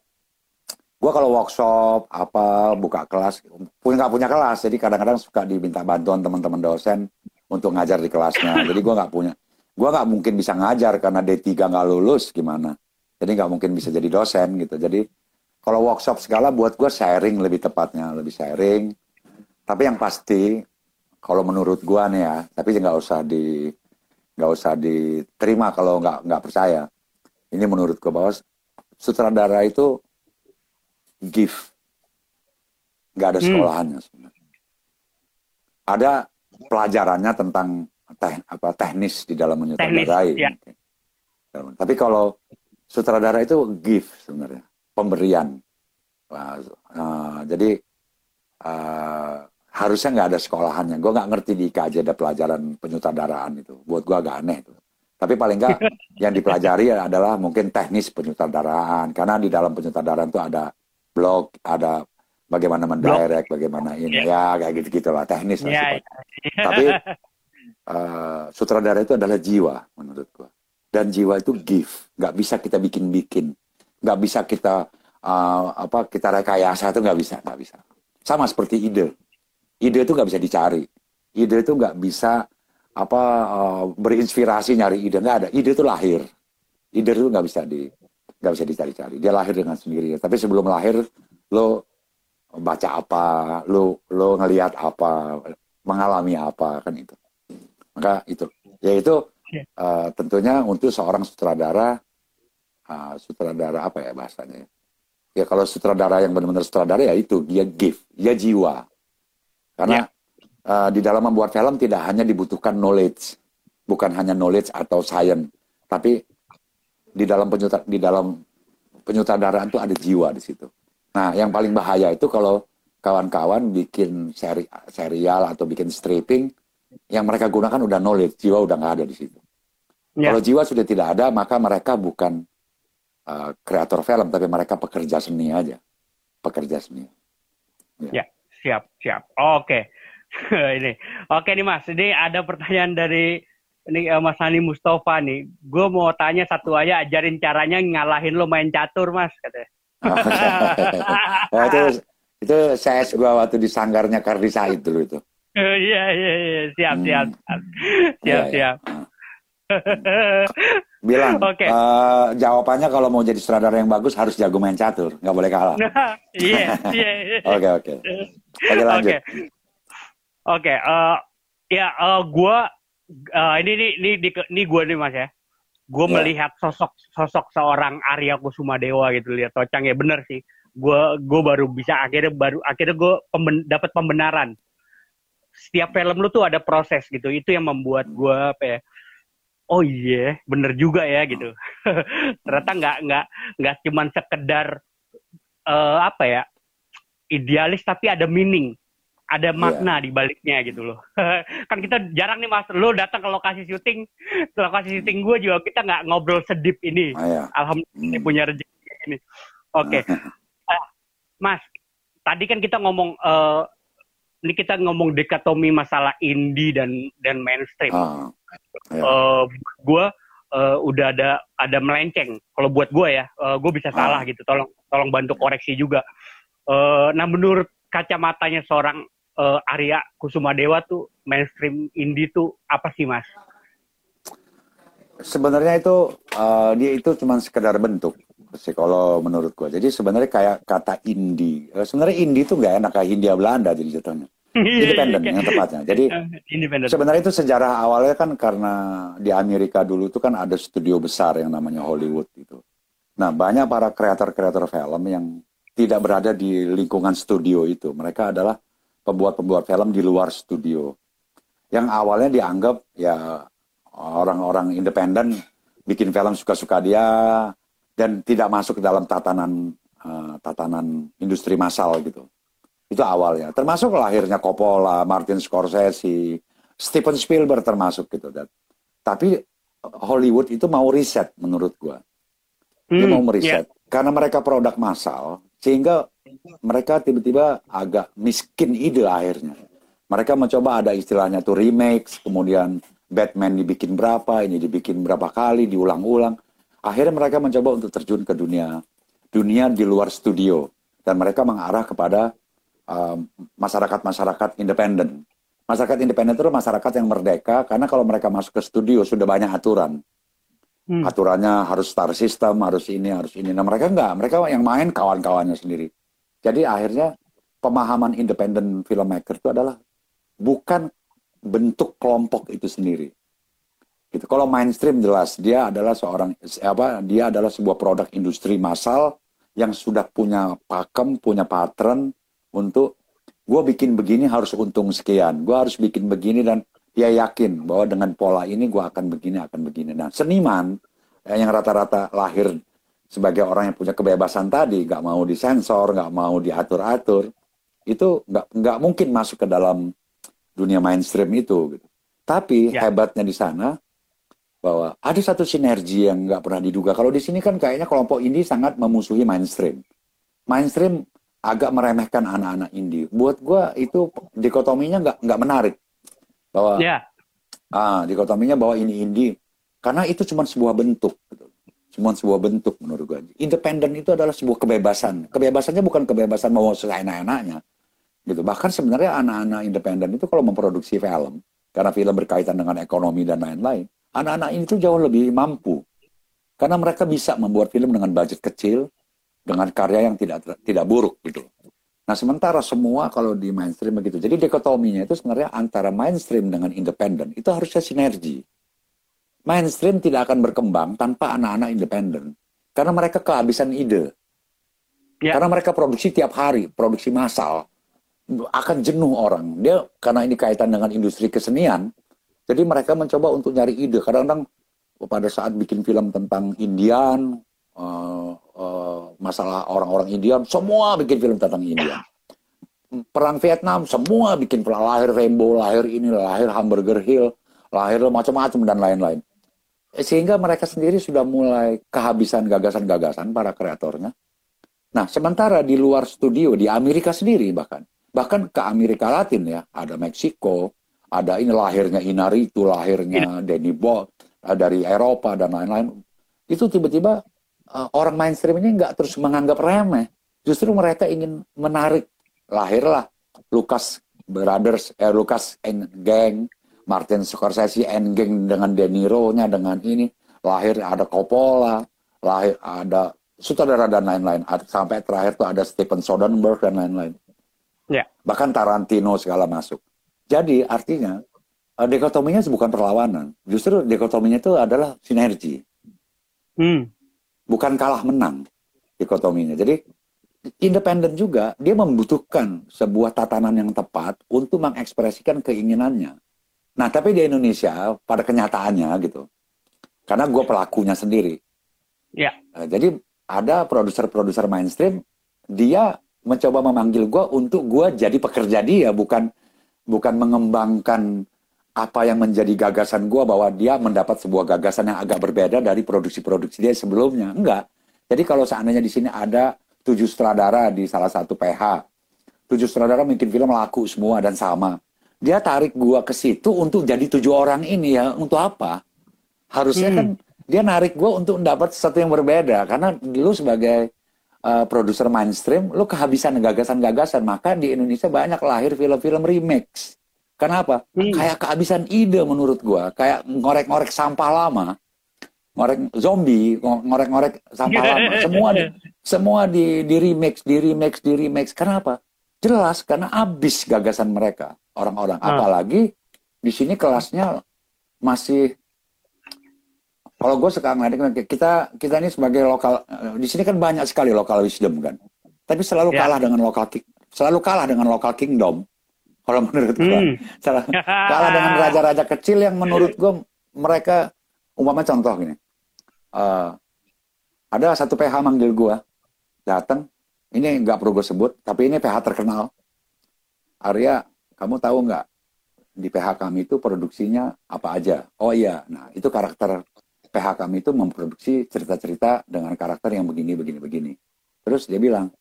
gua kalau workshop apa buka kelas punya nggak punya kelas jadi kadang-kadang suka diminta bantuan teman-teman dosen untuk ngajar di kelasnya. Jadi gua nggak punya gua nggak mungkin bisa ngajar karena D3 nggak lulus gimana jadi nggak mungkin bisa jadi dosen gitu jadi kalau workshop segala buat gua sharing lebih tepatnya lebih sharing tapi yang pasti kalau menurut gua nih ya, tapi nggak usah di nggak usah diterima kalau nggak nggak percaya. Ini menurut gua bahwa sutradara itu gift, nggak ada Hmm. sekolahannya sebenarnya. Ada pelajarannya tentang teh, apa teknis di dalam menyutradarai. Ya. Tapi kalau sutradara itu gift sebenarnya, pemberian. Wah, eh, jadi eh, harusnya nggak ada sekolahannya. Gue nggak ngerti di IKJ ada pelajaran penyutradaraan itu. Buat gue agak aneh itu. Tapi paling nggak yang dipelajari adalah mungkin teknis penyutradaraan. Karena di dalam penyutradaraan itu ada blog, ada bagaimana mendirect, bagaimana ini. Ya kayak gitu-gitu lah, teknis lah Ya, sifatnya. Tapi eh, sutradara itu adalah jiwa menurut gue. Dan jiwa itu gift, nggak bisa kita bikin-bikin, nggak bisa kita eh, apa kita rekayasa itu nggak bisa, nggak bisa. Sama seperti ide, ide itu nggak bisa dicari, ide itu nggak bisa apa eh, berinspirasi nyari ide. Nggak ada, ide itu lahir, ide itu nggak bisa di nggak bisa dicari-cari, dia lahir dengan sendirinya. Tapi sebelum lahir lo baca apa, lo lo ngelihat apa, mengalami apa kan itu. Maka itu, yaitu Ya. eh, tentunya untuk seorang sutradara, eh, sutradara apa ya bahasanya? ya? Ya kalau sutradara yang benar-benar sutradara ya itu dia gift, dia jiwa. Karena eh, di dalam membuat film tidak hanya dibutuhkan knowledge, bukan hanya knowledge atau science, tapi di dalam penyutra, di dalam penyutradaraan itu ada jiwa di situ. Nah, yang paling bahaya itu kalau kawan-kawan bikin seri, serial atau bikin stripping, yang mereka gunakan udah knowledge, jiwa udah nggak ada di situ. Ya. Kalau jiwa sudah tidak ada, maka mereka bukan uh, kreator film, tapi mereka pekerja seni aja, pekerja seni. Ya, siap, siap. Oke. ini. Oke nih Mas, ini ada pertanyaan dari ini eh, Mas Hani Mustafa nih. Gue mau tanya satu aja, ajarin caranya ngalahin lo main catur, Mas, katanya. Nah, itu itu saya gua waktu di sanggarnya Kardi Said dulu itu. Iya, iya, iya, siap, Hmm. siap. Siap, Iya, iya. siap. Bilang, Oke. eh, jawabannya kalau mau jadi sutradara yang bagus harus jago main catur, nggak boleh kalah. Iya, iya. iya. Oke oke. Oke lanjut. Oke. Oke, eh, ya eh, gua eh, ini ini ini di, ini gua nih Mas ya. Gue Ya. melihat sosok sosok seorang Arya Kusuma Dewa gitu lihat Tocang ya bener sih. Gue gue baru bisa akhirnya baru akhirnya gue pemben, dapat pembenaran. Setiap film lu tuh ada proses gitu. Itu yang membuat gue apa ya? Oh iya, bener juga ya gitu. Ternyata nggak nggak nggak cuman sekedar eh, apa ya? idealis tapi ada meaning, ada makna di baliknya gitu loh. kan kita jarang nih mas, lo datang ke lokasi syuting, ke lokasi syuting gue juga kita nggak ngobrol sedip ini. Ah, ya. Alhamdulillah Hmm. punya rezeki ini. Oke, Ah, mas, tadi kan kita ngomong, eh, ini kita ngomong dikotomi masalah indie dan dan mainstream. Ah, ya. Eh, gue eh, udah ada ada melenceng. Kalau buat gue ya, gue bisa salah gitu. Tolong tolong bantu koreksi juga. Eh, nah menurut kacamatanya seorang eh, Arya Kusuma Dewa tuh mainstream indie tuh apa sih mas? Sebenarnya itu eh, dia itu cuma sekedar bentuk sih kalau menurut gua. Jadi sebenarnya kayak kata indie. Eh, sebenarnya indie itu nggak enak kayak Hindia Belanda jadi jatuhnya. Independen yang tepatnya. Jadi Independen. sebenarnya itu sejarah awalnya kan karena di Amerika dulu itu kan ada studio besar yang namanya Hollywood itu. Nah banyak para kreator-kreator film yang tidak berada di lingkungan studio itu. Mereka adalah pembuat-pembuat film di luar studio. Yang awalnya dianggap ya orang-orang independen bikin film suka-suka dia dan tidak masuk ke dalam tatanan uh, tatanan industri massal gitu. Itu awalnya. Termasuk lahirnya Coppola, Martin Scorsese, Steven Spielberg termasuk gitu. Dan, tapi Hollywood itu mau riset menurut gua. Dia hmm, mau meriset. Yeah. Karena mereka produk massal, sehingga mereka tiba-tiba agak miskin ide akhirnya. Mereka mencoba ada istilahnya tuh remake, kemudian Batman dibikin berapa, ini dibikin berapa kali, diulang-ulang. Akhirnya mereka mencoba untuk terjun ke dunia dunia di luar studio dan mereka mengarah kepada masyarakat-masyarakat uh, independen. Masyarakat independen itu masyarakat yang merdeka karena kalau mereka masuk ke studio sudah banyak aturan. Hmm. Aturannya harus star system, harus ini, harus ini. Nah mereka enggak, mereka yang main kawan-kawannya sendiri. Jadi akhirnya pemahaman independen filmmaker itu adalah bukan bentuk kelompok itu sendiri. Gitu. Kalau mainstream jelas dia adalah seorang apa? Dia adalah sebuah produk industri massal yang sudah punya pakem, punya pattern, untuk gue bikin begini harus untung sekian, gue harus bikin begini dan dia yakin bahwa dengan pola ini gue akan begini akan begini. Nah seniman eh, yang rata-rata lahir sebagai orang yang punya kebebasan tadi, nggak mau disensor, nggak mau diatur-atur, itu nggak nggak mungkin masuk ke dalam dunia mainstream itu. Gitu. Tapi ya. hebatnya di sana bahwa ada satu sinergi yang nggak pernah diduga. Kalau di sini kan kayaknya kelompok ini sangat memusuhi mainstream. Mainstream agak meremehkan anak-anak indie. Buat gue itu dikotominya nggak nggak menarik bahwa yeah. ah dikotominya bahwa ini indie karena itu cuma sebuah bentuk, gitu. cuma sebuah bentuk menurut gue. Independen itu adalah sebuah kebebasan. Kebebasannya bukan kebebasan mau seenak-enaknya, gitu. Bahkan sebenarnya anak-anak independen itu kalau memproduksi film karena film berkaitan dengan ekonomi dan lain-lain, anak-anak ini tuh jauh lebih mampu karena mereka bisa membuat film dengan budget kecil, dengan karya yang tidak tidak buruk gitu. Nah sementara semua kalau di mainstream begitu. Jadi dikotominya itu sebenarnya antara mainstream dengan independen itu harusnya sinergi. Mainstream tidak akan berkembang tanpa anak-anak independen karena mereka kehabisan ide. Ya. Karena mereka produksi tiap hari, produksi massal akan jenuh orang. Dia karena ini kaitan dengan industri kesenian, jadi mereka mencoba untuk nyari ide. Kadang-kadang pada saat bikin film tentang Indian, uh, uh, masalah orang-orang India, semua bikin film tentang India. Perang Vietnam, semua bikin lahir Rainbow, lahir ini, lahir Hamburger Hill, lahir macam-macam dan lain-lain. Eh, sehingga mereka sendiri sudah mulai kehabisan gagasan-gagasan para kreatornya. Nah, sementara di luar studio, di Amerika sendiri bahkan, bahkan ke Amerika Latin ya, ada Meksiko, ada ini lahirnya Inaritu, lahirnya Danny Boyle dari Eropa dan lain-lain. Itu tiba-tiba uh, orang mainstream ini nggak terus menganggap remeh. Justru mereka ingin menarik. Lahirlah Lucas Brothers, eh, Lucas and Gang, Martin Scorsese and Gang dengan De Niro-nya, dengan ini. Lahir ada Coppola, lahir ada sutradara dan lain-lain. Sampai terakhir tuh ada Stephen Soderbergh dan lain-lain. Yeah. Bahkan Tarantino segala masuk. Jadi artinya uh, dikotominya bukan perlawanan. Justru dikotominya itu adalah sinergi. Hmm bukan kalah menang dikotominya. Jadi independen juga dia membutuhkan sebuah tatanan yang tepat untuk mengekspresikan keinginannya. Nah tapi di Indonesia pada kenyataannya gitu, karena gue pelakunya sendiri. Ya. Nah, jadi ada produser-produser mainstream dia mencoba memanggil gue untuk gue jadi pekerja dia bukan bukan mengembangkan apa yang menjadi gagasan gue bahwa dia mendapat sebuah gagasan yang agak berbeda dari produksi-produksi dia sebelumnya. Enggak. Jadi kalau seandainya di sini ada tujuh sutradara di salah satu PH, tujuh sutradara bikin film laku semua dan sama. Dia tarik gue ke situ untuk jadi tujuh orang ini ya untuk apa? Harusnya kan hmm. kan dia narik gue untuk mendapat sesuatu yang berbeda karena lu sebagai uh, produser mainstream lu kehabisan gagasan-gagasan maka di Indonesia banyak lahir film-film remix Kenapa? Hmm. Kayak kehabisan ide menurut gua, kayak ngorek-ngorek sampah lama, ngorek zombie, ngorek-ngorek sampah lama, semua di, semua di di remix, di remix, di remix. Kenapa? Jelas karena habis gagasan mereka orang-orang. Hmm. Apalagi di sini kelasnya masih kalau gue suka ngeliat kita kita ini sebagai lokal di sini kan banyak sekali lokal wisdom kan tapi selalu yeah. kalah dengan lokal selalu kalah dengan lokal kingdom Kalau menurut gue, hmm. kalah dengan raja-raja kecil yang menurut gue mereka umpama contoh gini. Uh, ada satu PH manggil gue, datang. Ini nggak perlu gue sebut, tapi ini PH terkenal. Arya, kamu tahu nggak di PH kami itu produksinya apa aja? Oh iya, nah itu karakter PH kami itu memproduksi cerita-cerita dengan karakter yang begini, begini, begini. Terus dia bilang,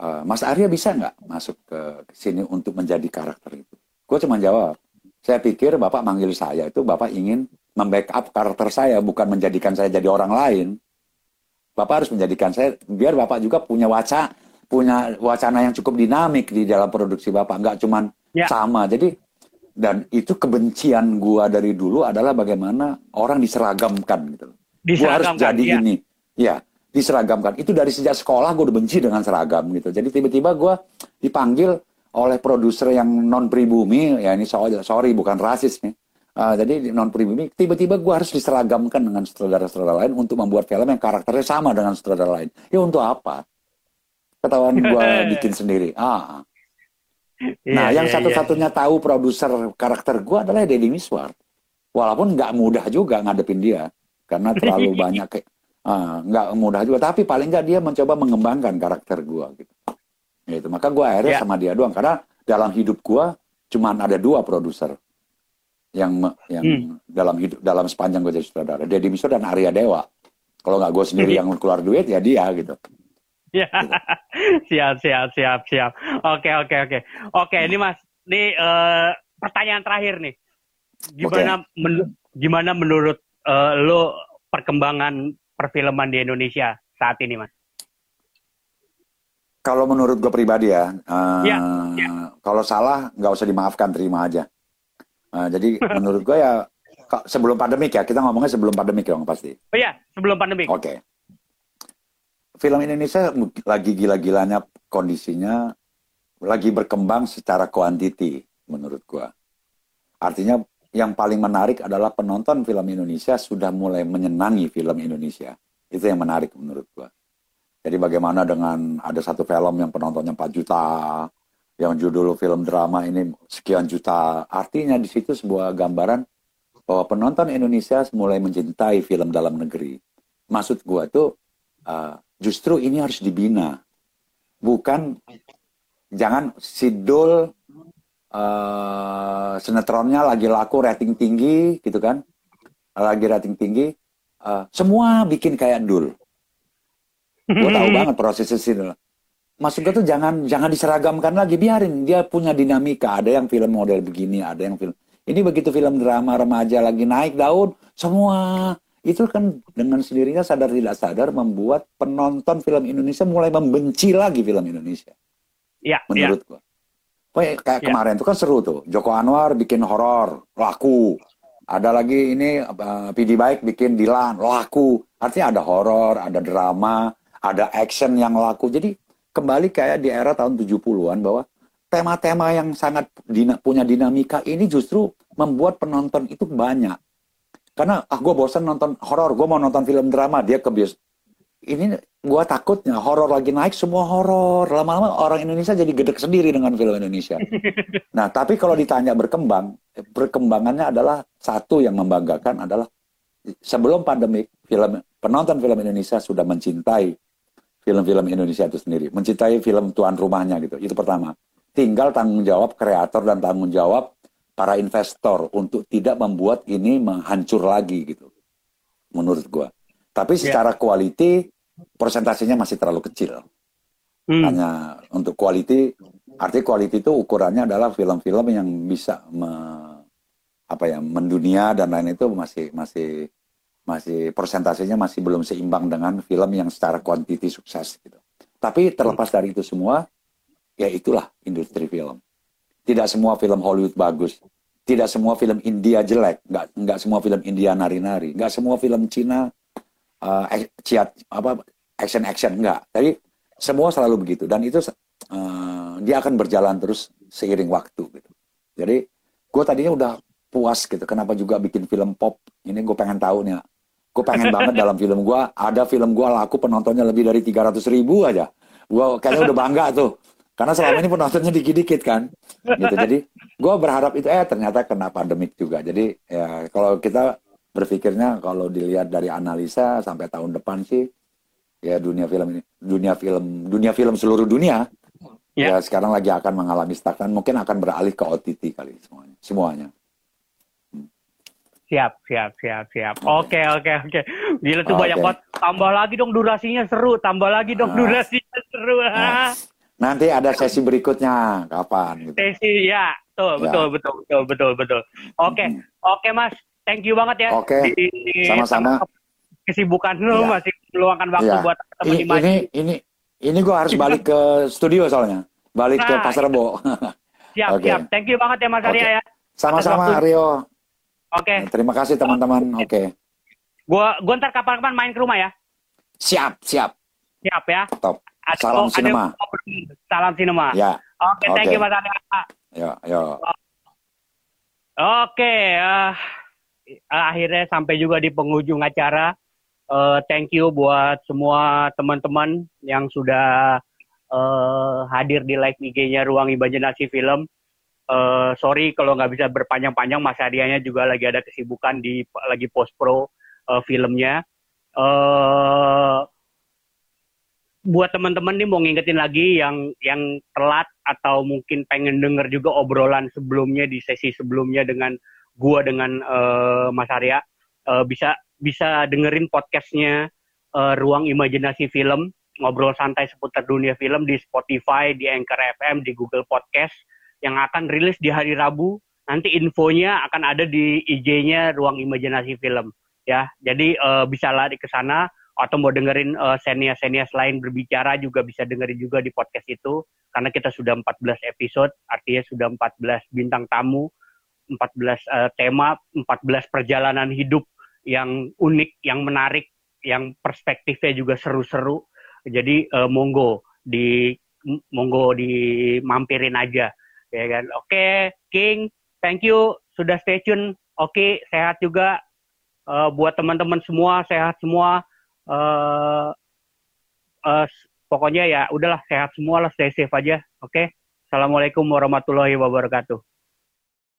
e, Mas Arya bisa nggak masuk ke sini untuk menjadi karakter itu? Gue cuma jawab, saya pikir Bapak manggil saya itu Bapak ingin membackup karakter saya, bukan menjadikan saya jadi orang lain. Bapak harus menjadikan saya, biar Bapak juga punya wacana, punya wacana yang cukup dinamik di dalam produksi Bapak, nggak cuma ya. sama. Jadi dan itu kebencian gua dari dulu adalah bagaimana orang diseragamkan gitu. Diseragamkan, gua harus jadi ya. ini. Ya, diseragamkan. Itu dari sejak sekolah gue udah benci dengan seragam gitu. Jadi tiba-tiba gua dipanggil oleh produser yang non pribumi, ya ini sorry, sorry bukan rasis nih. Uh, jadi non pribumi, tiba-tiba gue harus diseragamkan dengan sutradara-sutradara lain untuk membuat film yang karakternya sama dengan sutradara lain. Ya untuk apa? Ketahuan gue bikin sendiri. Ah, Nah, yeah, yang yeah, satu-satunya yeah. tahu produser karakter gue adalah Deddy Miswar. Walaupun nggak mudah juga ngadepin dia, karena terlalu banyak kayak uh, nggak mudah juga. Tapi paling nggak dia mencoba mengembangkan karakter gue gitu. Gitu. Maka gue akhirnya yeah. sama dia doang. Karena dalam hidup gue cuma ada dua produser yang yang hmm. dalam hidup dalam sepanjang gue jadi sutradara, Deddy Miswar dan Arya Dewa. Kalau nggak gue sendiri yang keluar duit ya dia gitu. Ya, siap, siap, siap, siap. Oke, oke, oke. Oke, ini Mas, ini uh, pertanyaan terakhir nih. Gimana, okay. men gimana menurut uh, lo perkembangan perfilman di Indonesia saat ini, Mas? Kalau menurut gue pribadi ya, uh, ya, ya. kalau salah nggak usah dimaafkan, terima aja. Uh, jadi menurut gue ya sebelum pandemik ya, kita ngomongnya sebelum pandemik dong pasti. Oh iya, sebelum pandemik. Oke. Okay film Indonesia lagi gila-gilanya kondisinya lagi berkembang secara kuantiti menurut gua. Artinya yang paling menarik adalah penonton film Indonesia sudah mulai menyenangi film Indonesia. Itu yang menarik menurut gua. Jadi bagaimana dengan ada satu film yang penontonnya 4 juta, yang judul film drama ini sekian juta. Artinya di situ sebuah gambaran bahwa penonton Indonesia mulai mencintai film dalam negeri. Maksud gua tuh uh, Justru ini harus dibina. Bukan jangan sidul uh, sinetronnya lagi laku rating tinggi gitu kan. Lagi rating tinggi. Uh, semua bikin kayak dul. Gue tahu banget proses itu. Maksud gue tuh jangan jangan diseragamkan lagi, biarin dia punya dinamika. Ada yang film model begini, ada yang film ini begitu film drama remaja lagi naik daun, semua itu kan dengan sendirinya sadar tidak sadar membuat penonton film Indonesia mulai membenci lagi film Indonesia. Iya. Menurut ya. gua. Pokoknya kayak ya. kemarin itu kan seru tuh. Joko Anwar bikin horor, laku. Ada lagi ini uh, eh, PD Baik bikin Dilan, laku. Artinya ada horor, ada drama, ada action yang laku. Jadi kembali kayak di era tahun 70-an bahwa tema-tema yang sangat dina, punya dinamika ini justru membuat penonton itu banyak karena ah gue bosan nonton horor, gue mau nonton film drama, dia ke bios. Ini gue takutnya horor lagi naik semua horor. Lama-lama orang Indonesia jadi gedek sendiri dengan film Indonesia. Nah, tapi kalau ditanya berkembang, perkembangannya adalah satu yang membanggakan adalah sebelum pandemi film penonton film Indonesia sudah mencintai film-film Indonesia itu sendiri, mencintai film tuan rumahnya gitu. Itu pertama. Tinggal tanggung jawab kreator dan tanggung jawab para investor untuk tidak membuat ini menghancur lagi gitu. Menurut gua. Tapi ya. secara yeah. quality persentasenya masih terlalu kecil. Hmm. Hanya untuk quality, arti quality itu ukurannya adalah film-film yang bisa me, apa ya mendunia dan lain itu masih masih masih persentasenya masih belum seimbang dengan film yang secara kuantiti sukses gitu. Tapi terlepas dari itu semua, ya itulah industri film. Tidak semua film Hollywood bagus. Tidak semua film India jelek. Nggak, nggak semua film India nari-nari. Nggak semua film Cina uh, ciat, apa action-action. Nggak. Jadi semua selalu begitu. Dan itu uh, dia akan berjalan terus seiring waktu. Gitu. Jadi gue tadinya udah puas gitu. Kenapa juga bikin film pop? Ini gue pengen tahu nih. Gue pengen banget dalam film gue. Ada film gue laku penontonnya lebih dari 300 ribu aja. Gue kayaknya udah bangga tuh Karena selama ini penontonnya dikit-dikit kan. Gitu. Jadi gue berharap itu eh ternyata kena pandemik juga. Jadi ya kalau kita berpikirnya kalau dilihat dari analisa sampai tahun depan sih ya dunia film ini dunia film dunia film seluruh dunia ya, ya sekarang lagi akan mengalami stagnan mungkin akan beralih ke OTT kali semuanya semuanya Siap, siap, siap, siap. Oke, oke, oke. Gila tuh okay. banyak banget. Tambah lagi dong durasinya seru. Tambah lagi dong nah. durasinya seru. Nah. Nanti ada sesi berikutnya kapan? Gitu. Sesi ya, tuh ya. betul, betul, betul, betul, betul. Oke, okay. hmm. oke okay, Mas. Thank you banget ya. Oke. Okay. Sama-sama. Kesibukan lu ya. masih meluangkan waktu ya. buat teman ini, ini, ini, ini gue harus balik ke studio soalnya. Balik nah, ke Pasar Rebo. siap, okay. siap. Thank you banget ya Mas okay. Arya ya. Sama-sama Aryo. Oke. Okay. Terima kasih teman-teman. Oke. Okay. Gua gua ntar kapan-kapan main ke rumah ya. Siap, siap. Siap ya. Top. Ada, Salam sinema. Salam sinema. Ya. Oke, okay, thank you Mas Adi. Ya, ya. Oke, okay, uh, akhirnya sampai juga di penghujung acara. Uh, thank you buat semua teman-teman yang sudah uh, hadir di live IG-nya Ruang Imajinasi Film uh, sorry kalau nggak bisa berpanjang-panjang Mas Adianya juga lagi ada kesibukan di lagi post pro uh, filmnya. Uh, buat teman-teman nih mau ngingetin lagi yang yang telat atau mungkin pengen denger juga obrolan sebelumnya di sesi sebelumnya dengan gua dengan uh, Mas Arya uh, bisa bisa dengerin podcastnya uh, Ruang Imajinasi Film ngobrol santai seputar dunia film di Spotify, di Anchor FM, di Google Podcast yang akan rilis di hari Rabu. Nanti infonya akan ada di IG-nya Ruang Imajinasi Film. Ya, jadi uh, bisa lari ke sana atau mau dengerin uh, senior-senior lain berbicara juga bisa dengerin juga di podcast itu. Karena kita sudah 14 episode, artinya sudah 14 bintang tamu, 14 uh, eh, tema, 14 perjalanan hidup yang unik, yang menarik, yang perspektifnya juga seru-seru. Jadi uh, monggo di monggo dimampirin aja ya kan? Oke okay, King thank you. Sudah stay tune. Oke okay, sehat juga. Uh, buat teman-teman semua sehat semua uh, uh, pokoknya ya udahlah sehat semua lah stay safe aja oke okay? assalamualaikum warahmatullahi wabarakatuh